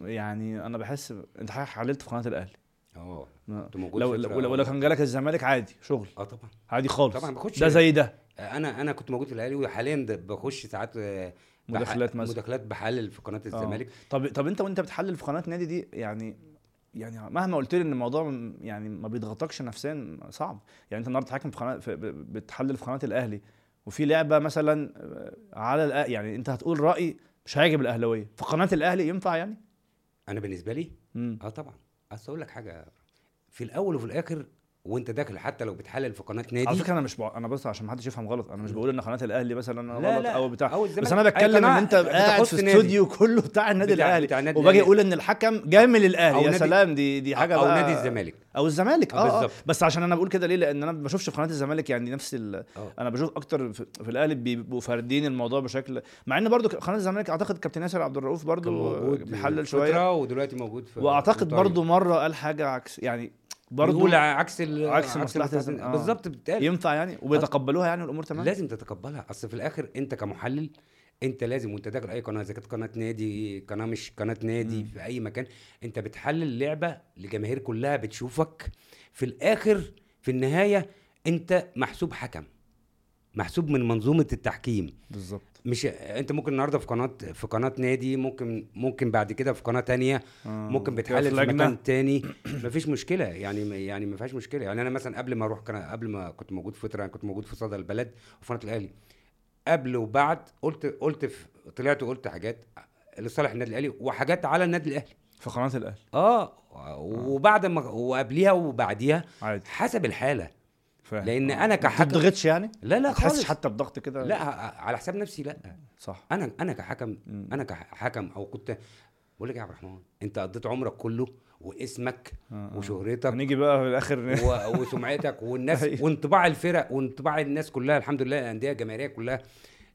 يعني أنا بحس أنت حللت في قناة الأهلي آه آه. كنت موجود لو لو, لو, لو كان جالك الزمالك عادي شغل آه طبعا عادي خالص طبعا ما ده زي ده أنا أنا كنت موجود في الأهلي وحاليا بخش ساعات آه، مداخلات مثلا. مداخلات بحلل في قناة آه. الزمالك. طب طب انت وانت بتحلل في قناة نادي دي يعني يعني مهما قلت لي ان الموضوع يعني ما بيضغطكش نفسيا صعب. يعني انت النهارده حاكم في قناه في بتحلل في قناة الأهلي وفي لعبة مثلا آه، على الأ... يعني انت هتقول رأي مش هيعجب الأهلاوية. في قناة الأهلي ينفع يعني؟ أنا بالنسبة لي؟ امم آه طبعا. أصل أقول لك حاجة في الأول وفي الآخر وانت داخل حتى لو بتحلل في قناة نادي. على فكرة أنا مش بق... أنا بس عشان ما حدش يفهم غلط. أنا مش بقول إن قناة الأهلي مثلا لا، غلط لا، أو بتاع. أو. بس أنا بتكلم إن أنت قاعد في. استوديو كله بتاع النادي بتاع- الأهلي بتاع النادي وباجي. أقول إن الحكم جاي من الأهلي. يا نادي- سلام دي دي حاجة أو نادي الزمالك. أو الزمالك. آه، آه, آه. بالظبط. بس عشان أنا بقول كده ليه؟ لأن أنا ما بشوفش في قناة الزمالك يعني نفس ال... آه. أنا بشوف أكتر في, في الأهلي بيبقوا فاردين الموضوع بشكل مع إن برضو قناة الزمالك أعتقد كابتن ياسر عبد الرؤوف برضو بيحلل شوية. ودلوقتي موجود في وأعتقد برضو مرة قال حاجة عكس يعني برضو بيقول عكس ال عكس الزمالك. آه. بالظبط بتتقال ينفع يعني؟ وبيتقبلوها يعني والامور تمام؟ لازم تتقبلها. أصل في الآخر أنت كمحلل أنت لازم وأنت داخل أي قناة إذا كانت قناة نادي قناة مش قناة نادي مم. في أي مكان أنت بتحلل لعبة لجماهير كلها بتشوفك. في الآخر في النهاية أنت محسوب حكم محسوب من منظومة التحكيم. بالظبط. مش انت ممكن النهارده في قناة في قناة نادي ممكن ممكن بعد كده في قناة تانية آه. ممكن بتحلل في. مكان تاني. مفيش مشكلة يعني يعني ما فيهاش مشكلة. يعني أنا مثلا قبل ما أروح قبل ما كنت موجود في فتره كنت موجود في صدى البلد وفي قناة الأهلي. قبل وبعد قلت قلت في طلعت وقلت حاجات لصالح النادي الأهلي وحاجات على النادي الأهلي. في قناة الأهلي. آه. وبعد ما وقبليها وبعديها عادي. حسب الحالة. فاهم. لأن آه. أنا ما كحكم بتضغطش يعني؟ لا لا ما خالص. حتى بضغط كده؟ لا ه- على حساب نفسي لا. صح. أنا أنا كحكم مم. أنا كحكم أو كنت بقول لك يا عبد الرحمن أنت قضيت عمرك كله واسمك آه، آه. وشهرتك هنيجي بقى في الآخر. و- وسمعتك والناس أيوة. وانطباع الفرق وانطباع الناس كلها الحمد لله الأندية الجماهيرية كلها.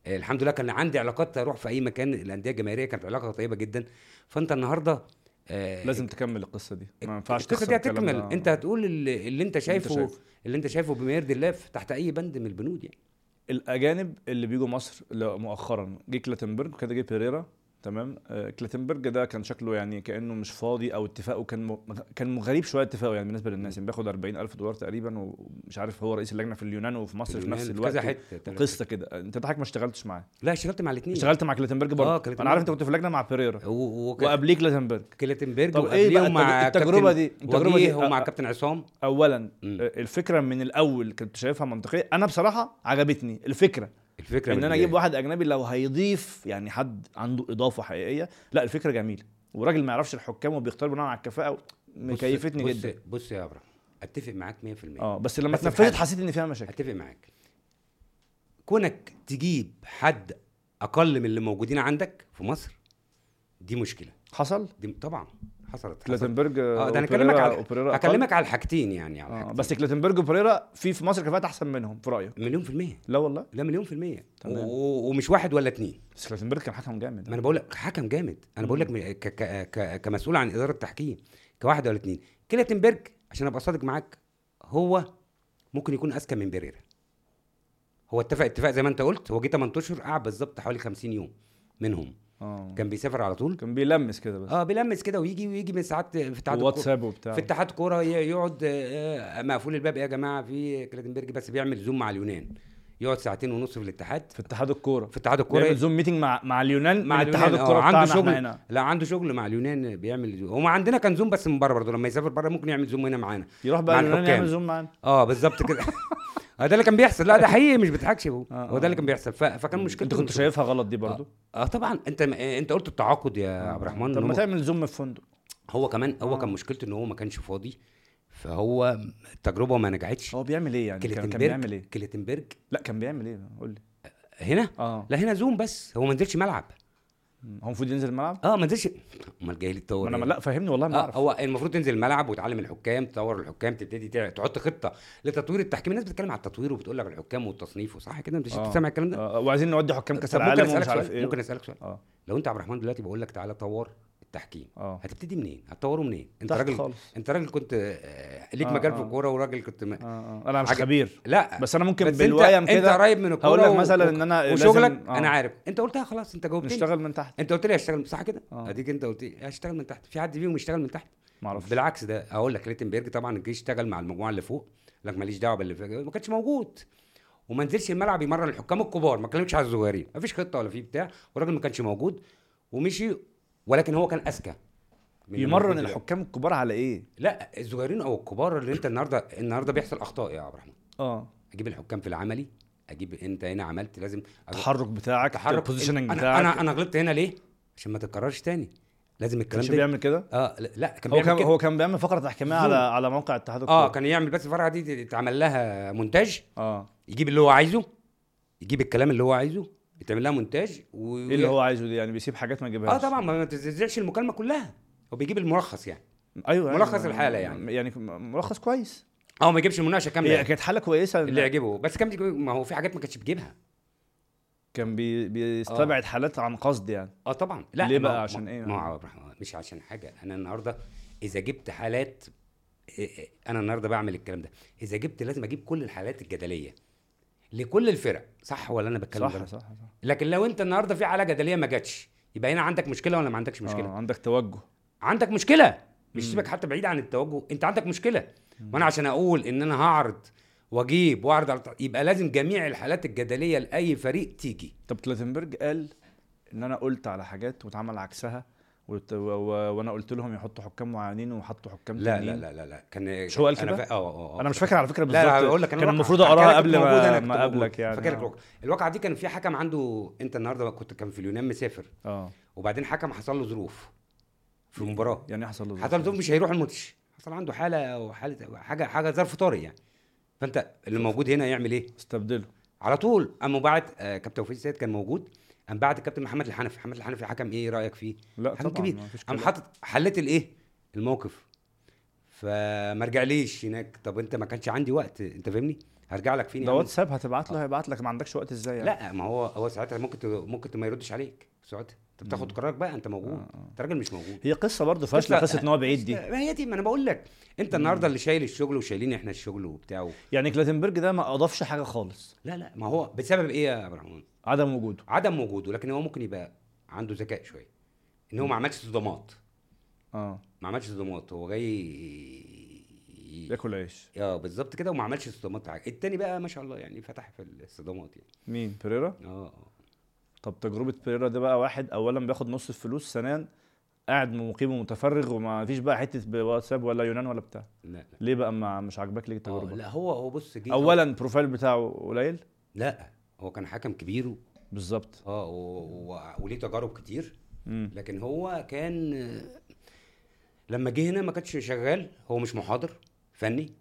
آه، الحمد لله كان عندي علاقات أروح في أي مكان الأندية الجماهيرية كانت علاقة طيبة جدا. فأنت النهارده آه، لازم تكمل القصة دي ما ينفعش القصة دي هتكمل. أنت هتقول اللي, اللي أنت شايفه شايفه. اللي أنت شايفه بما يرضي الله تحت أي بند من البنود يعني الأجانب اللي بيجوا مصر مؤخرا جه كلاتنبرج وكده جه بيريرا تمام؟ آه كلاتنبرج ده كان شكله يعني كأنه مش فاضي أو اتفاقه كان م... كان غريب شوية اتفاقه يعني بالنسبة للناس. يعني بياخد 40 ألف دولار تقريبا ومش عارف هو رئيس اللجنة في اليونان وفي مصر في نفس الوقت كذا حتة قصه كده. أنت ضحك؟ ما اشتغلتش معاه. لا اشتغلت مع الاثنين اشتغلت مع كلاتنبرج برضه. آه،. أنا عارف أنت كنت في اللجنه مع بيريرا وكلاتنبرج وقبليه كلاتنبرج كلاتنبرج طب إيه وقبليهم مع التج- التجربة كابتن دي- التجربة دي- وجيه ومع آه، كابتن عصام. اولا الفكرة من الأول كنت شايفها منطقية. أنا بصراحة عجبتني الفكرة. الفكرة إن أنا أجيب. واحد أجنبي لو هيضيف يعني حد عنده إضافة حقيقية لا الفكرة جميلة. وراجل ما يعرفش الحكام وبيختار بناء على الكفاءة مكيفتني بص جدا. بص يا إبراهيم أتفق معاك 100% آه بس لما اتنفذت. حسيت إن فيها مشاكل. أتفق معاك. كونك تجيب حد أقل من اللي موجودين عندك في مصر دي مشكلة. حصل؟ دي طبعا. حصلت. كلاتنبرج آه ده أنا أكلمك على. أكلمك على الحاجتين يعني على آه الحاجتين. بس كلاتنبرج وبريرا في في مصر كفاءات أحسن منهم في رأيك؟ مليون في المية. لا والله؟ لا مليون في المية. تمام. و- ومش واحد ولا اتنين. بس كلاتنبرج كان حكم جامد. ما أنا بقول لك حكم جامد. أنا بقول لك ك- ك- ك- كمسؤول عن إدارة التحكيم كواحد ولا اتنين. كلاتنبرج عشان أبقى صادق معاك هو ممكن يكون أذكى من بيريرا. هو اتفق اتفاق زي ما أنت قلت هو جه 8 اشهر قعد بالظبط حوالي 50 يوم منهم. آه. كان بيسافر على طول؟ كان بيلمس كده بس. آه بيلمس كده ويجي ويجي من ساعات في اتحاد. واتساب وبتاع. في اتحاد كورة يقعد آه، مقفول الباب يا جماعة في كلاتنبرج بس بيعمل Zoom مع اليونان. يقعد ساعتين ونص في الاتحاد. في اتحاد الكورة. في اتحاد الكورة. بيعمل Zoom meeting مع مع اليونان مع مع اتحاد الكورة آه، عنده شغل. هنا. لا عنده شغل مع اليونان بيعمل Zoom هو عندنا كان Zoom بس من بره برضه. لما يسافر بره ممكن يعمل Zoom هنا معانا. يروح مع بقى اليونان الحكام. يعمل Zoom معانا. آه بالظبط كده. آه، ده اللي كان بيحصل. لا ده حقيقي مش بيضحكش هو آه، هو ده اللي آه. كان بيحصل. فكان مشكلته أنت كنت شايفها غلط دي برضو آه طبعا. أنت أنت قلت التعاقد يا عبد الرحمن. طب ما تعمل Zoom في فندق. هو كمان هو آه. كان مشكلته إن هو ما كانش فاضي. فهو التجربه ما نجحتش. هو بيعمل إيه يعني؟ كان, بيعمل إيه؟ كلاتنبرج لا كان بيعمل إيه؟ قول لي. هنا؟ آه. لا هنا Zoom بس. هو ما نزلش ملعب. هو المفروض ينزل الملعب؟ آه ما نزلش. أمال جاي لي تطور أنا إيه؟ لا فهمني والله ما آه أعرف. هو المفروض تنزل الملعب وتعلم الحكام تطور الحكام تبتدي تحط خطة لتطوير التحكيم. الناس بتتكلم على التطوير وبتقول لك الحكام والتصنيف وصح كده؟ أنت مش آه. سامع الكلام ده؟ آه وعايزين نودي حكام كأس طب ممكن العالم اسالك سؤال؟ إيه. ممكن أسألك سؤال؟ آه. لو أنت عبد الرحمن دلوقتي بقول لك تعالى طور التحكيم. آه. هتبتدي منين؟ هتطوره منين؟ انت راجل خالص. انت راجل كنت آه، ليك آه، مجال في آه. الكورة وراجل كنت م... آه آه. أنا مش حاجة- خبير. لا. بس أنا ممكن بس انت بالويم أنت كده قريب من الكوره هقول لك مثلا و- إن أنا وشغلك لازم- آه. أنا عارف. أنت قلتها خلاص أنت جاوبتني. نشتغل من تحت. أنت قلت لي هشتغل صح كده؟ آه. أديك أنت قلت لي. هشتغل من تحت. في حد فيهم يشتغل من تحت؟ ما أعرفش بالعكس ده. أقول لك ليتنبرج طبعا جه اشتغل مع المجموعة اللي فوق. لك ماليش دعوة باللي فوق ما كانش موجود. وما نزلش الملعب يمرن الحكام الكبار. ما اتكلمش على الصغيرين. ما فيش خطة ولا في بتاع. والراجل ما كانش موجود. ومشي ولكن هو كان أذكى يمرن. الحكام الكبار على إيه؟ لا الصغيرين أو الكبار اللي أنت النهارده النهارده بيحصل أخطاء يا عبد الرحمن. آه. أجيب الحكام في العملي أجيب أنت هنا عملت لازم التحرك بتاعك تحرك ال positioning أنا بتاعك. أنا أنا غلطت هنا ليه؟ عشان ما تتكررش تاني. لازم الكلام ده بيعمل كده؟ آه لا, كان هو بيعمل كان كده. هو كان بيعمل فقرة تحكيمية على. على موقع اتحاد الكوره آه كان يعمل بس الفرقه دي تتعمل لها مونتاج آه. يجيب اللي هو عايزه يجيب الكلام اللي هو عايزه يتعمل لها مونتاج و... إيه اللي هو عايزه دي يعني بيسيب حاجات ما يجيبهاش. آه طبعا ما تزعزعش المكالمة كلها. هو بيجيب الملخص يعني. أيوه ملخص يعني الحالة يعني. يعني ملخص كويس. آه ما يجيبش المناقشه كاملة هي يعني. كانت حالة كويسة اللي يعجبه. بس كان ما هو في حاجات ما كانتش بيجيبها كان بي بيستبعد حالات عن قصد يعني. آه طبعا. لا ليه بقى؟ ما- عشان إيه؟ ما عبد الرحمن، مش عشان حاجة. أنا النهارده إذا جبت حالات إيه- إيه، أنا النهارده بعمل الكلام ده. إذا جبت لازم أجيب كل الحالات الجدلية. لكل الفرق. صح ولا أنا بتكلم صح؟ صح صح. لكن لو أنت النهارده في حاله جدليه ما جاتش يبقى هنا عندك مشكلة ولا ما عندكش مشكلة؟ آه عندك توجه. عندك مشكلة. مش سيبك حتى بعيد عن التوجه أنت عندك مشكلة. وأنا عشان أقول إن أنا هعرض وأجيب وأعرض على يبقى لازم جميع الحالات الجدلية لأي فريق تيجي. طب كلاتنبرج قال إن أنا قلت على حاجات واتعمل عكسها وأنا قلت لهم يحطوا حكام معينين وحطوا حكام لا لا. لا لا لا. كان مش هو قال كده؟ فا... آه آه أنا مش فاكر على فكرة بالظبط لا هقول لك كان المفروض أقرأها قبل ما ما. اقابلك يعني. فاكر لك آه. الواقعة. الواقعة دي كان في حكم عنده أنت النهارده كنت كان في اليونان مسافر. آه. وبعدين حكم حصل له ظروف في المباراه يعني إيه حصل له حصل له ظروف مش هيروح الماتش. حصل عنده حالة أو حاله حاجة حاجة ظرف طارئ يعني. فأنت اللي موجود هنا يعمل إيه؟ استبدله. على طول. قام بعت آه كابتن توفيق السيد كان موجود. قام بعت الكابتن محمد الحنفي. محمد الحنفي حكم إيه؟ رأيك فيه؟ لا حكم طبعا كبير. قام. حاطط حليت الإيه؟ الموقف. فما رجعليش هناك. طب أنت ما كانش عندي وقت. أنت فاهمني؟ هرجع لك فين ده عم؟ واتساب هتبعت له هيبعت لك. ما عندكش وقت إزاي يعني؟ لا ما هو هو ساعتها ممكن ت- ممكن ما يردش عليك. ساعتها. انت بتاخد قرارك بقى. أنت موجود. آه، آه. أنت راجل مش موجود. هي قصة برضه فاشلة قصة- قصة إن هو بعيد دي. ما هي دي ما أنا بقول لك. أنت النهارده اللي شايل الشغل وشايلين إحنا الشغل وبتاع يعني كلاتنبرج ده ما أضافش حاجة خالص. لا لا. ما هو بسبب إيه يا الرحمن؟ عدم وجوده. عدم وجوده لكن هو ممكن يبقى عنده ذكاء شوية. إن هو ما عملش صدمات. آه. ما عملش صدمات هو جاي ياكل عيش. آه بالظبط كده وما عملش صدمات حاجة. التاني بقى ما شاء الله يعني فتح في الصدمات يعني. مين؟ بيريرا؟ آه. آه طب تجربة بيريرا ده بقى واحد اولا بياخد نص الفلوس ثانيا قاعد مقيم ومتفرغ وما فيش بقى حتة بواتساب ولا يونان ولا بتاع. لا لا. ليه بقى ما مش عاجباك ليه آه التجربة؟ لا هو هو بص جه اولا البروفايل بتاعه قليل؟ لا. هو كان حكم كبير و- بالظبط. آه و... و... وليه تجارب كتير. مم. لكن هو كان لما جه هنا ما كانش شغال هو مش محاضر فني.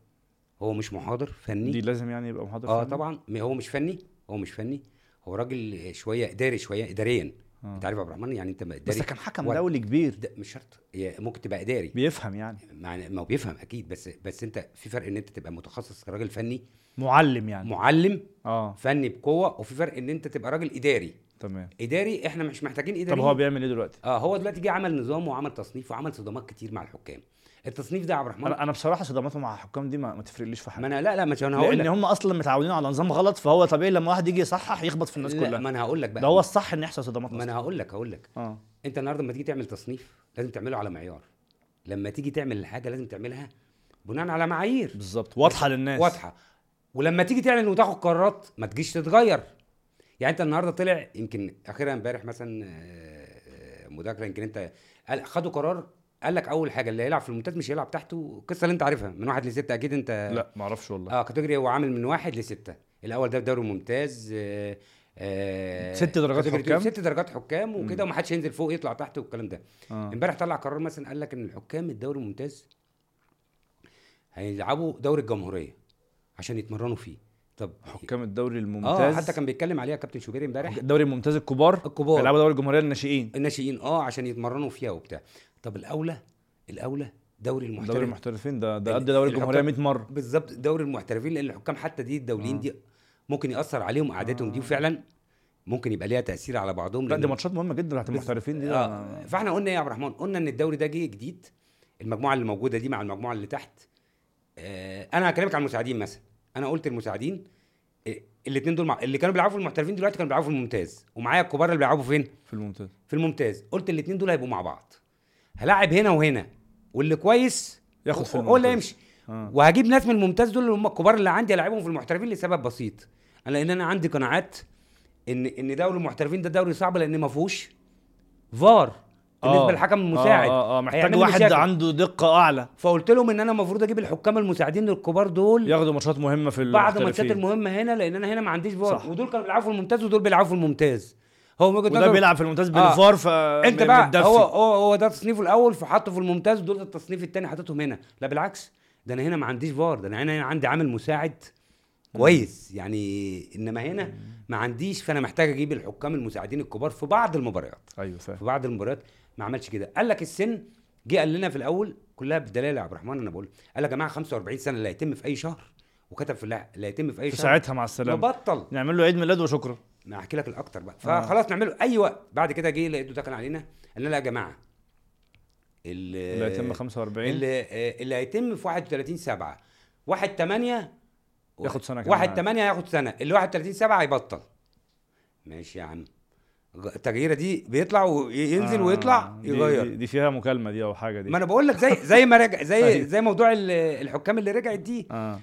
هو مش محاضر فني. دي لازم يعني يبقى محاضر آه فني؟ طبعا. هو مش فني. هو مش فني. هو راجل شوية إداري شوية اداريا. آه. أنت عارف يا عبد الرحمن؟ يعني أنت إداري. بس كان حكم و- دولي كبير. ده مش شرط. ممكن تبقى إداري. بيفهم يعني. ما هو بيفهم أكيد. بس بس أنت في فرق إن أنت تبقى متخصص كراجل فني معلم يعني. معلم آه. فني بقوة وفي فرق إن أنت تبقى راجل إداري. تمام. إداري إحنا مش محتاجين طب اداري هو بيعمل إيه دلوقتي؟ آه هو دلوقتي جه عمل نظام وعمل تصنيف وعمل صدامات كتير مع الحكام. التصنيف ده يا عبد الرحمن أنا أنا بصراحة صدماته مع الحكام دي ما, ما تفرقليش في ما حاجة أنا لا لا مش أنا هقول لأن هم أصلا متعودين على نظام غلط فهو طبيعي لما واحد يجي يصحح يخبط في الناس لا كلها. ما أنا هقول لك بقى. ده هو الصح إن يحصل صدمات ما أنا هقول لك هقول لك. آه. أنت النهارده لما تيجي تعمل تصنيف لازم تعمله على معيار. لما تيجي تعمل الحاجة لازم تعملها بناء على معايير. بالظبط واضحة للناس. واضحة. ولما تيجي تعلن وتاخد قرارات ما تجيش تتغير. يعني انت النهارده طلع يمكن أخيرا امبارح مثلا آه، آه، مذاكرة يمكن انت خدوا قرار قال لك أول حاجة اللي هيلعب في الممتاز مش هيلعب تحته القصة اللي انت عارفها من واحد لستة. أكيد انت لا ما أعرفش والله. آه كاتيجوري هو عامل من واحد لستة. الأول ده دوري ممتاز آه آه ست درجات حكام؟ ست درجات حكام وكده. ومحدش ينزل فوق يطلع تحت والكلام ده. آه. امبارح طلع قرار مثلا قال لك إن الحكام الدوري الممتاز هيلعبوا دوري الجمهورية. عشان يتمرنوا فيه طب حكام الدوري آه الممتاز حتى كان بيتكلم عليها كابتن شوبير امبارح الدوري الممتاز الكبار الكبار. يلعبوا دوري الجمهورية للناشئين الناشئين آه عشان يتمرنوا فيها وبتاع طب الأولى الأولى دوري المحترف دوري المحترفين ده ده قد دوري الجمهورية الحكام- 100 مرة بالظبط دوري المحترفين لأن الحكام حتى دي الدوليين آه. دي ممكن يأثر عليهم قعدتهم دي آه. وفعلا ممكن يبقى ليها تأثير على بعضهم لا دي ماتشات مهمة جدا بتاعت المحترفين دي آه. فإحنا قلنا إيه يا عبد الرحمن قلنا إن الدوري ده جه جديد المجموعة اللي موجودة دي مع المجموعة اللي تحت آه أنا هكلمك عن المساعدين مثلا. أنا قلت المساعدين الاثنين دول مع... اللي كانوا بيلعبوا في المحترفين دلوقتي كانوا بيلعبوا في الممتاز. ومعايا الكبار اللي بيلعبوا فين؟ في الممتاز. في الممتاز. قلت الاثنين دول هيبقوا مع بعض. هلاعب هنا وهنا. واللي كويس ياخد في الممتاز. يمشي آه. وهجيب ناس من الممتاز دول اللي هم الكبار اللي عندي العبهم في المحترفين لسبب بسيط. أنا لأن أنا عندي قناعات إن إن دوري المحترفين ده دوري صعب لأن ما فيهوش فار. بالنسبة آه. للحكم المساعد آه آه, آه. محتاج واحد مشاكل. عنده دقة أعلى فقلت لهم إن أنا المفروض أجيب الحكام المساعدين الكبار دول ياخدوا ماتشات مهمة في بعض الماتشات. المهمة هنا لأن أنا هنا ما عنديش فار. ودول كانوا بيلعبوا في الممتاز ودول بيلعبوا في الممتاز هو وده بيلعب في الممتاز آه. بالفار ف أنت بقى متدفي. هو هو هو ده تصنيفه الأول فحطه في الممتاز ودول التصنيف الثاني حطيتهم هنا لا بالعكس ده أنا هنا ما عنديش فار ده أنا هنا عندي عامل مساعد كويس يعني إنما هنا ما عنديش فأنا محتاج أجيب الحكام المساعدين الكبار في بعض المباريات أيوه فاهم في بعض المباريات ما عملش كده. قال لك السن جه قال لنا في الأول كلها بدلال يا عبد الرحمن أنا بقول قال يا جماعة 45 سنة لا يتم في أي شهر وكتب في اللائحه لا يتم في أي في شهر ساعتها مع السلامة. نبطل نعمل له عيد ميلاد وشكرا. ما احكي لك الأكتر بقى. آه. فخلاص نعمله. أي وقت. بعد كده جه لقيته دخل علينا قال لنا لا يا جماعة اللي اللي هيتم 45 اللي, آه، اللي هيتم في 31 7 1 8 ياخد سنة كمان. 1 عادي. 8 هياخد سنة. اللي 31 7 هيبطل. ماشي يا عم. التغييرة دي بيطلع وينزل آه، ويطلع يغير. دي, دي فيها مكالمة دي أو حاجة دي. ما أنا بقول لك زي زي ما رجع زي أيوة. زي موضوع ال- الحكام اللي رجعت دي. آه.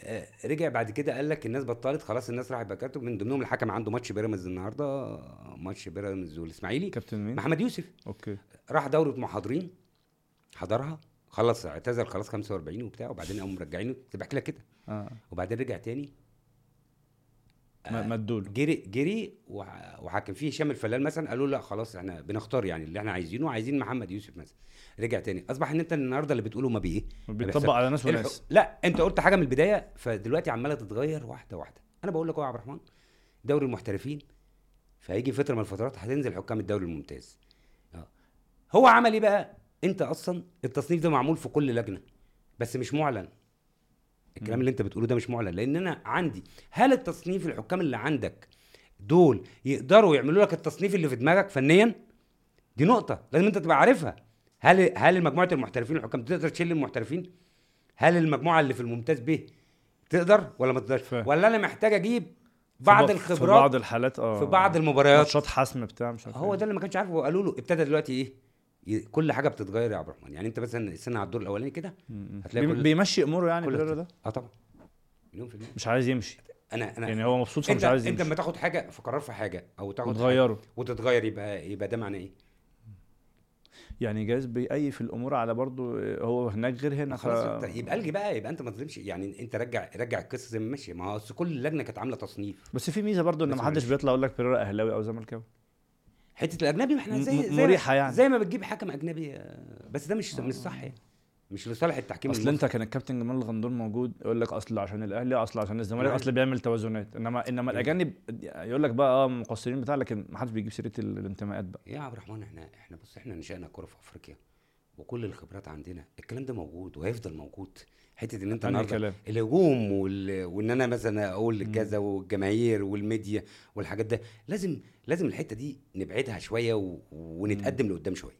آه، رجع بعد كده قال لك الناس بطلت خلاص الناس راحت بكاته من ضمنهم الحكم عنده ماتش بيراميدز النهارده ماتش بيراميدز والإسماعيلي. كابتن مين؟ محمد يوسف. okay. راح دورة محاضرين حضرها خلص اعتذر خلاص 45 وبتاع وبعدين قاموا مرجعينه. بحكي لك كده. آه. وبعدين رجع تاني. ما مدوله جري جري وح- وحكم فيه هشام الفلال مثلا قالوا لا خلاص إحنا بنختار يعني اللي إحنا عايزينه عايزين محمد يوسف مثلا. رجع تاني. أصبح إن أنت النهارده اللي بتقوله ما بايه بيطبق على ناس وناس. لا أنت قلت حاجة من البداية فدلوقتي عمالة تتغير واحدة واحدة. أنا بقول لك أهو يا عبد الرحمن دوري المحترفين فهيجي فترة من الفترات هتنزل حكام الدوري الممتاز. آه. هو عمل إيه بقى؟ أنت أصلا التصنيف ده معمول في كل لجنة بس مش معلن. الكلام اللي انت بتقوله ده مش معلن. لأن أنا عندي هل التصنيف الحكام اللي عندك دول يقدروا يعملوا لك التصنيف اللي في دماغك فنيا؟ دي نقطة لازم أنت تبقى عارفها. هل هل مجموعة المحترفين الحكام تقدر تشيل المحترفين؟ هل المجموعة اللي في الممتاز ب تقدر ولا ما تقدرش. ولا أنا محتاج أجيب بعض الخبرات في بعض الحالات آه في بعض المباريات؟ ماتشات حسم بتاع مش عارف هو إيه. ده اللي ما كانش عارفه. قالوا له ابتدى دلوقتي إيه؟ كل حاجة بتتغير يا عبد الرحمن. يعني انت مثلا استنى على الدور الأولاني كده. هتلاقي كل- بيمشي أموره يعني كل ده؟ آه طبعا. مليون في المية. مش عايز يمشي. أنا أنا يعني هو مبسوط انت فمش عايز أنت يمشي. لما تاخد حاجة في قرار في حاجة أو تاخد وتغيره. وتتغير يبقى يبقى ده معناه إيه؟ يعني جايز بيقيف الأمور على برضو هو هناك غير هنا ف... خلاص انت يبقى ألغي بقى يبقى أنت ما تظلمش. يعني أنت رجع رجع القصة زي ما ماشية. ما هو كل لجنة كانت عاملة تصنيف. بس في ميزة برضو إن ما حدش. بيطلع يقول لك بيرر أهلاوي أو زملكاوي. حتة الأجنبي ما إحنا زي زي مريحة يعني. زي ما بتجيب حكم أجنبي آه، بس ده مش مش صح يعني مش لصالح التحكيم أصل أنت كان الكابتن جمال الغندور موجود يقول لك أصل عشان الأهلي أصل عشان الزمالك نعم. أصل بيعمل توازنات انما إنما إيه. الأجانب يقول لك بقى آه مقصرين بتاع لكن ما حدش بيجيب سيرة ال- الانتماءات بقى يا عبد الرحمن إحنا إحنا بص إحنا نشأنا كوره في أفريقيا وكل الخبرات عندنا الكلام ده موجود وهيفضل موجود حتة إن أنت النهارده الهجوم وال... وإن أنا مثلا أقول كذا والجماهير والميديا والحاجات ده لازم لازم الحتة دي نبعدها شوية و... ونتقدم لقدام شوية.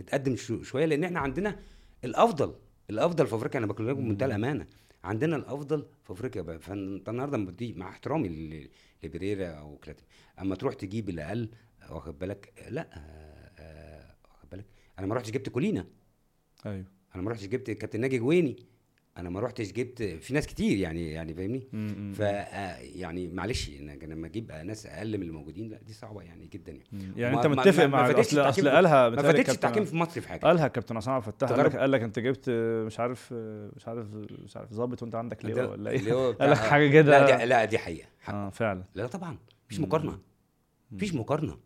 نتقدم شو... شوية لأن إحنا عندنا الأفضل الأفضل في أفريقيا. أنا بكلمك بمنتهى الأمانة. عندنا الأفضل في أفريقيا بقى. فانت النهارده مع احترامي لبريرا أو كلاتي أما تروح تجيب الأقل واخد بالك؟ لأ آه، آه، واخد بالك؟ أنا ما رحتش جبت كولينا. أيوه. أنا ما رحتش جبت كابتن ناجي جويني. أنا ما رحتش جبت في ناس كتير يعني يعني فاهمني؟ ف آه، يعني معلش أنا لما أجيب ناس أقل من الموجودين لا دي صعبة يعني جدا يعني. يعني ما- أنت ما- متفق ما- ما مع فادتش أصل اصل قالها ما كابتن- التحكيم في مصر في حاجة. قالها كابتن عصام الفتاح قال لك. قال لك أنت جبت مش عارف مش عارف مش عارف ظابط وأنت عندك ليه ولا إيه؟ قال لك حاجة كده. لا دي لا دي حقيقة. حق. آه فعلا. لا طبعا. مفيش. مقارنة. مفيش مقارنة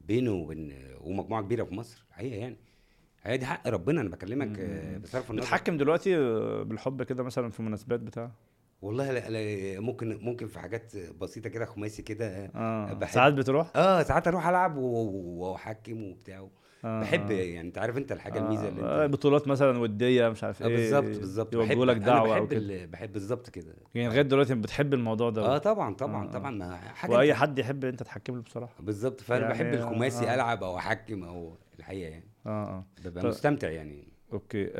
بينه وبين ومجموعة كبيرة في مصر. حقيقة يعني. هي دي حق ربنا أنا بكلمك آه، بصرف النظر. بتحكم دلوقتي آه، بالحب كده مثلا في مناسبات بتاع؟ والله لا لا ممكن ممكن في حاجات بسيطة كده خماسي كده آه بحب. ساعات بتروح؟ آه ساعات أروح ألعب وأحكم وبتاع. آه، بحب آه. يعني أنت عارف أنت الحاجة الميزة اللي آه، انت بطولات مثلا ودية مش عارف آه إيه بالظبط. بالظبط يوجهوا لك دعوة بحب ال- بحب بالظبط كده. يعني لغاية دلوقتي بتحب الموضوع ده؟ آه طبعا طبعا آه، آه. طبعا. ما حاجة وأي انت- حد يحب أنت تحكم له بصراحة. بالظبط. فأنا يعني بحب الخماسي آه. ألعب أو أحكم أو الحقيقة يعني. آه آه. ببقى طب- مستمتع يعني. أوكي.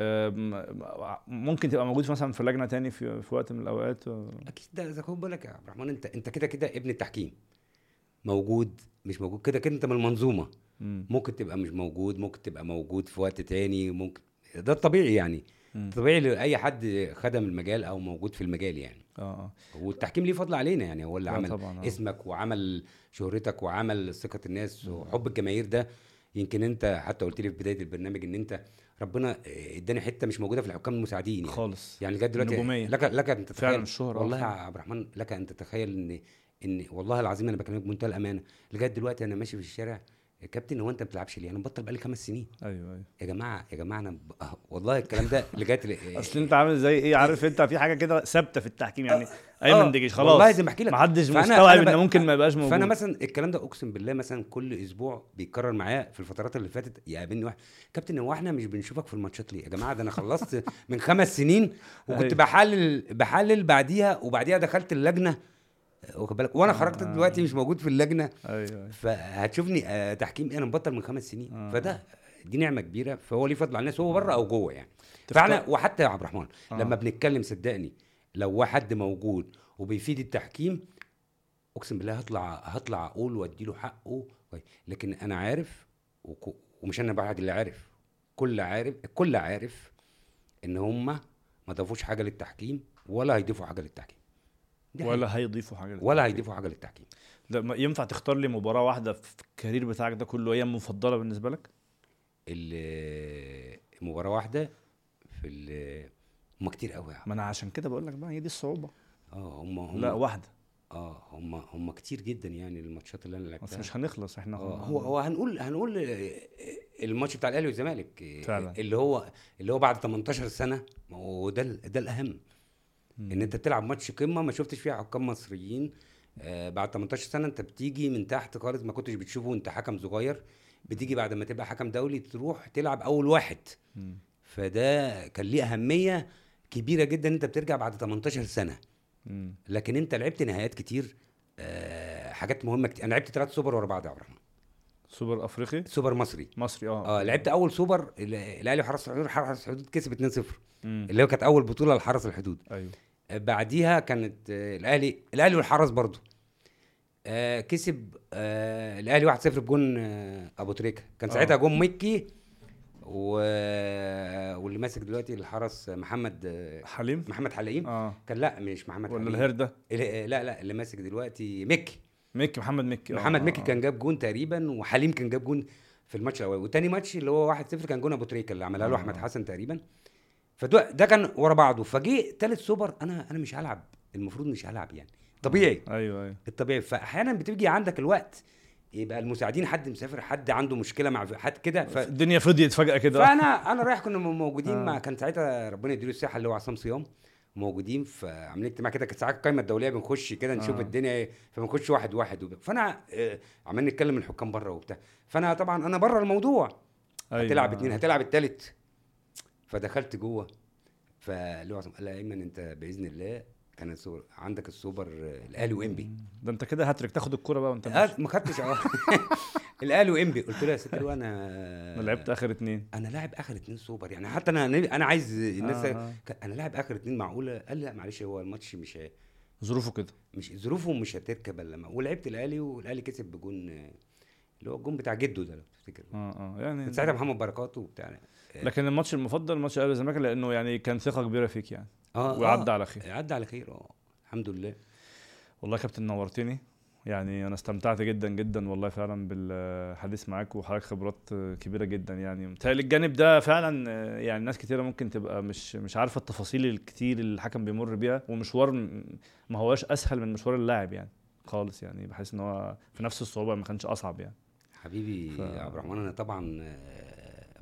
ممكن تبقى موجود مثلا في لجنة تاني في, في وقت من الأوقات؟ أكيد. ده اذا كنت بقول لك يا عبد الرحمن أنت أنت كده كده ابن التحكيم. موجود مش موجود. كده كده أنت من المنظومة. مم. ممكن تبقى مش موجود ممكن تبقى موجود في وقت تاني ممكن. ده الطبيعي يعني. مم. طبيعي لأي حد خدم المجال أو موجود في المجال يعني. آه آه. والتحكيم ليه فضل علينا يعني. هو اللي عمل طبعاً، آه. اسمك وعمل شهرتك وعمل ثقة الناس وحب الجماهير ده. يمكن انت حتى قلت لي في بداية البرنامج ان انت ربنا اداني حتة مش موجودة في الحكام المساعدين يعني خالص يعني لغاية دلوقتي النجومية. لك لك أن تتخيل فعلا الشهرة والله يا. عبد الرحمن لك أن تتخيل ان إن والله العظيم أنا بكلمك بمنتهى الأمانة لغاية دلوقتي أنا ماشي في الشارع يا كابتن هو انت ما بتلعبش ليه؟ أنا مبطل بقالي خمس سنين. أيوه أيوه. يا جماعة يا جماعة أنا ب... آه، والله الكلام ده لغاية ل- أصل أنت عامل زي إيه؟ عارف أنت في حاجة كده ثابتة في التحكيم يعني آه، أيمن دجيش خلاص والله زي ما أحكي لك. ما حدش فأنا- مستوعب إن ممكن ما يبقاش موجود. فانا مثلا الكلام ده أقسم بالله مثلا كل أسبوع بيتكرر معايا في الفترات اللي فاتت يقابلني واحد. كابتن هو إحنا مش بنشوفك في الماتشات ليه؟ يا جماعة ده أنا خلصت من خمس سنين وكنت أيوة. بحلل بحلل بعديها وبعديها دخلت اللجنة واخد بالك؟ وأنا خرجت آه. دلوقتي مش موجود في اللجنة. أيوه أيوه. فهتشوفني آه، تحكيم أنا مبطل من خمس سنين. آه. فده دي نعمة كبيرة. فهو ليه فضل على الناس؟ هو بره أو جوه يعني. فاحنا وحتى يا عبد الرحمن. لما بنتكلم صدقني لو واحد موجود وبيفيد التحكيم أقسم بالله هطلع هطلع أقول وادي له حقه لكن أنا عارف ومش أنا بعد اللي عارف. كل عارف الكل عارف إن هم ما ضافوش حاجة للتحكيم ولا هيضيفوا حاجة للتحكيم. ولا هيضيفوا حاجة ولا هيضيفوا حاجة للتحكيم. ما- ينفع تختار لي مباراة واحدة في الكارير بتاعك ده كله هي المفضلة بالنسبة لك؟ مباراة واحدة في هم كتير قوي. ما أنا عشان كده بقول لك بقى هي دي الصعوبة. آه هم هم لا واحدة. آه هم هم كتير جدا يعني الماتشات اللي أنا بس لعبتها مش هنخلص إحنا آه، هو هو هنقول هنقول الماتش بتاع الأهلي والزمالك. فعلا. اللي هو اللي هو بعد 18 سنة ده ال- ده الأهم. إن أنت بتلعب ماتش قمة ما شفتش فيها حكام مصريين. آه بعد 18 سنة أنت بتيجي من تحت خالص ما كنتش بتشوفه وأنت حكم صغير. بتيجي بعد ما تبقى حكم دولي تروح تلعب أول واحد. فده كان ليه أهمية كبيرة جدا أنت بترجع بعد 18 سنة. لكن أنت لعبت نهائيات كتير. آه حاجات مهمة كتير. أنا لعبت ثلاث سوبر ورا بعض يا سوبر أفريقي؟ سوبر مصري. مصري آه. آه لعبت أول سوبر ال- الأهلي وحرس الحدود حرس الحدود كسب 2-0 مم. اللي هو كانت أول بطولة لحرس الحدود. أيوه. بعديها كانت آه، الأهلي الأهلي والحرس برضو آه كسب آه الأهلي 1-0 بجون آه أبو تريكة. كان آه. ساعتها جون مكي و... واللي ماسك دلوقتي الحرس محمد آه، حليم؟ محمد حليم. آه. كان لا مش محمد ولا الهرده؟ لا لا اللي ماسك دلوقتي مكي. مكي محمد مكي. آه، محمد آه، مكي آه. كان جاب جون تقريبا وحليم كان جاب جون في الماتش الأول. وتاني ماتش اللي هو 1-0 كان جون أبو تريكة اللي عملها له آه. أحمد حسن تقريبا. فده ده كان ورا بعضه. فجه تالت سوبر أنا أنا مش هلعب. المفروض مش هلعب يعني. طبيعي. أيوه أيوه. الطبيعي. فاحيانا بتيجي عندك الوقت يبقى المساعدين حد مسافر حد عنده مشكلة مع حد كده ف... الدنيا فضيت فجأة كده. فأنا أنا رايح كنا موجودين آه. مع كان ساعتها ربنا يديله الصحة اللي هو عصام صيام. موجودين فعاملين اجتماع كده. كانت ساعات القايمه الدولية بنخش كده نشوف آه. الدنيا إيه. فبنخش واحد واحد وب... فأنا آه، عمالين نتكلم الحكام بره وبتاع. فأنا طبعا أنا بره الموضوع. أيوة. هتلعب اتنين هتلعب التالت. فدخلت جوه هو عصام قال يا أيمن أنت بإذن الله كان السوبر عندك السوبر الاهلي وإنبي. ده أنت كده هاتريك تاخد الكورة بقى وأنت آه،. ما خدتش آه. الاهلي وإنبي. قلت له يا ست أنا أنا لعبت آخر اتنين. أنا لاعب آخر اتنين سوبر يعني حتى أنا أنا عايز الناس آه، أنا لاعب آخر اتنين معقولة؟ قال لا معلش هو الماتش مش ظروفه كده. مش ظروفه مش هتركب إلا ولعبت الاهلي والاهلي كسب بجون اللي هو الجون بتاع جده ده لو تفتكر. آه آه. يعني ساعتها محمد بركات وبتاع. لكن الماتش المفضل ماتش الاهلي والزمالك لأنه يعني كان ثقة كبيرة فيك يعني. آه وعدى آه، على خير. عدى على خير آه الحمد لله. والله يا كابتن نورتني يعني أنا استمتعت جدا جدا والله فعلا بالحديث معاك وحضرتك خبرات كبيرة جدا يعني. متهيألي الجانب ده فعلا يعني ناس كتيرة ممكن تبقى مش مش عارفة التفاصيل الكتير اللي الحكم بيمر بيها ومشوار ما هواش أسهل من مشوار اللاعب يعني خالص يعني. بحس إن هو في نفس الصعوبة ما كانش أصعب يعني. حبيبي ف- عبد الرحمن أنا طبعا آه،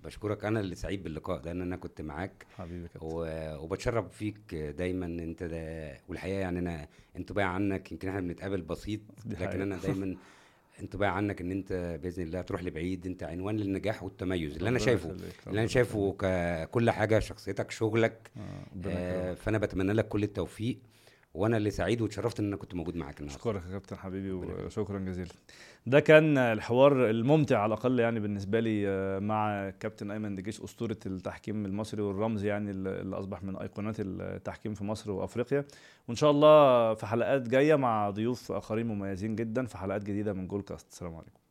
بشكرك. أنا اللي سعيد باللقاء ده إن أنا كنت معاك. حبيبي كابتن. و- وبتشرف فيك دايما. أنت ده والحقيقة يعني أنا انطباعي عنك يمكن إحنا بنتقابل بسيط لكن. أنا دايما انطباع عنك إن أنت بإذن الله تروح لبعيد. أنت عنوان للنجاح والتميز اللي أنا شايفه. اللي أنا شايفه ككل حاجة شخصيتك شغلك آه، آه. فأنا بتمنى لك كل التوفيق. وأنا اللي سعيد واتشرفت إن أنا كنت موجود معاك النهارده. أشكرك يا كابتن حبيبي. وشكرا جزيلا. ده كان الحوار الممتع على الأقل يعني بالنسبة لي آه، مع كابتن أيمن دجيش أسطورة التحكيم المصري والرمز يعني اللي أصبح من أيقونات التحكيم في مصر وأفريقيا. وإن شاء الله في حلقات جاية مع ضيوف آخرين مميزين جدا في حلقات جديدة من جول كاست السلام عليكم.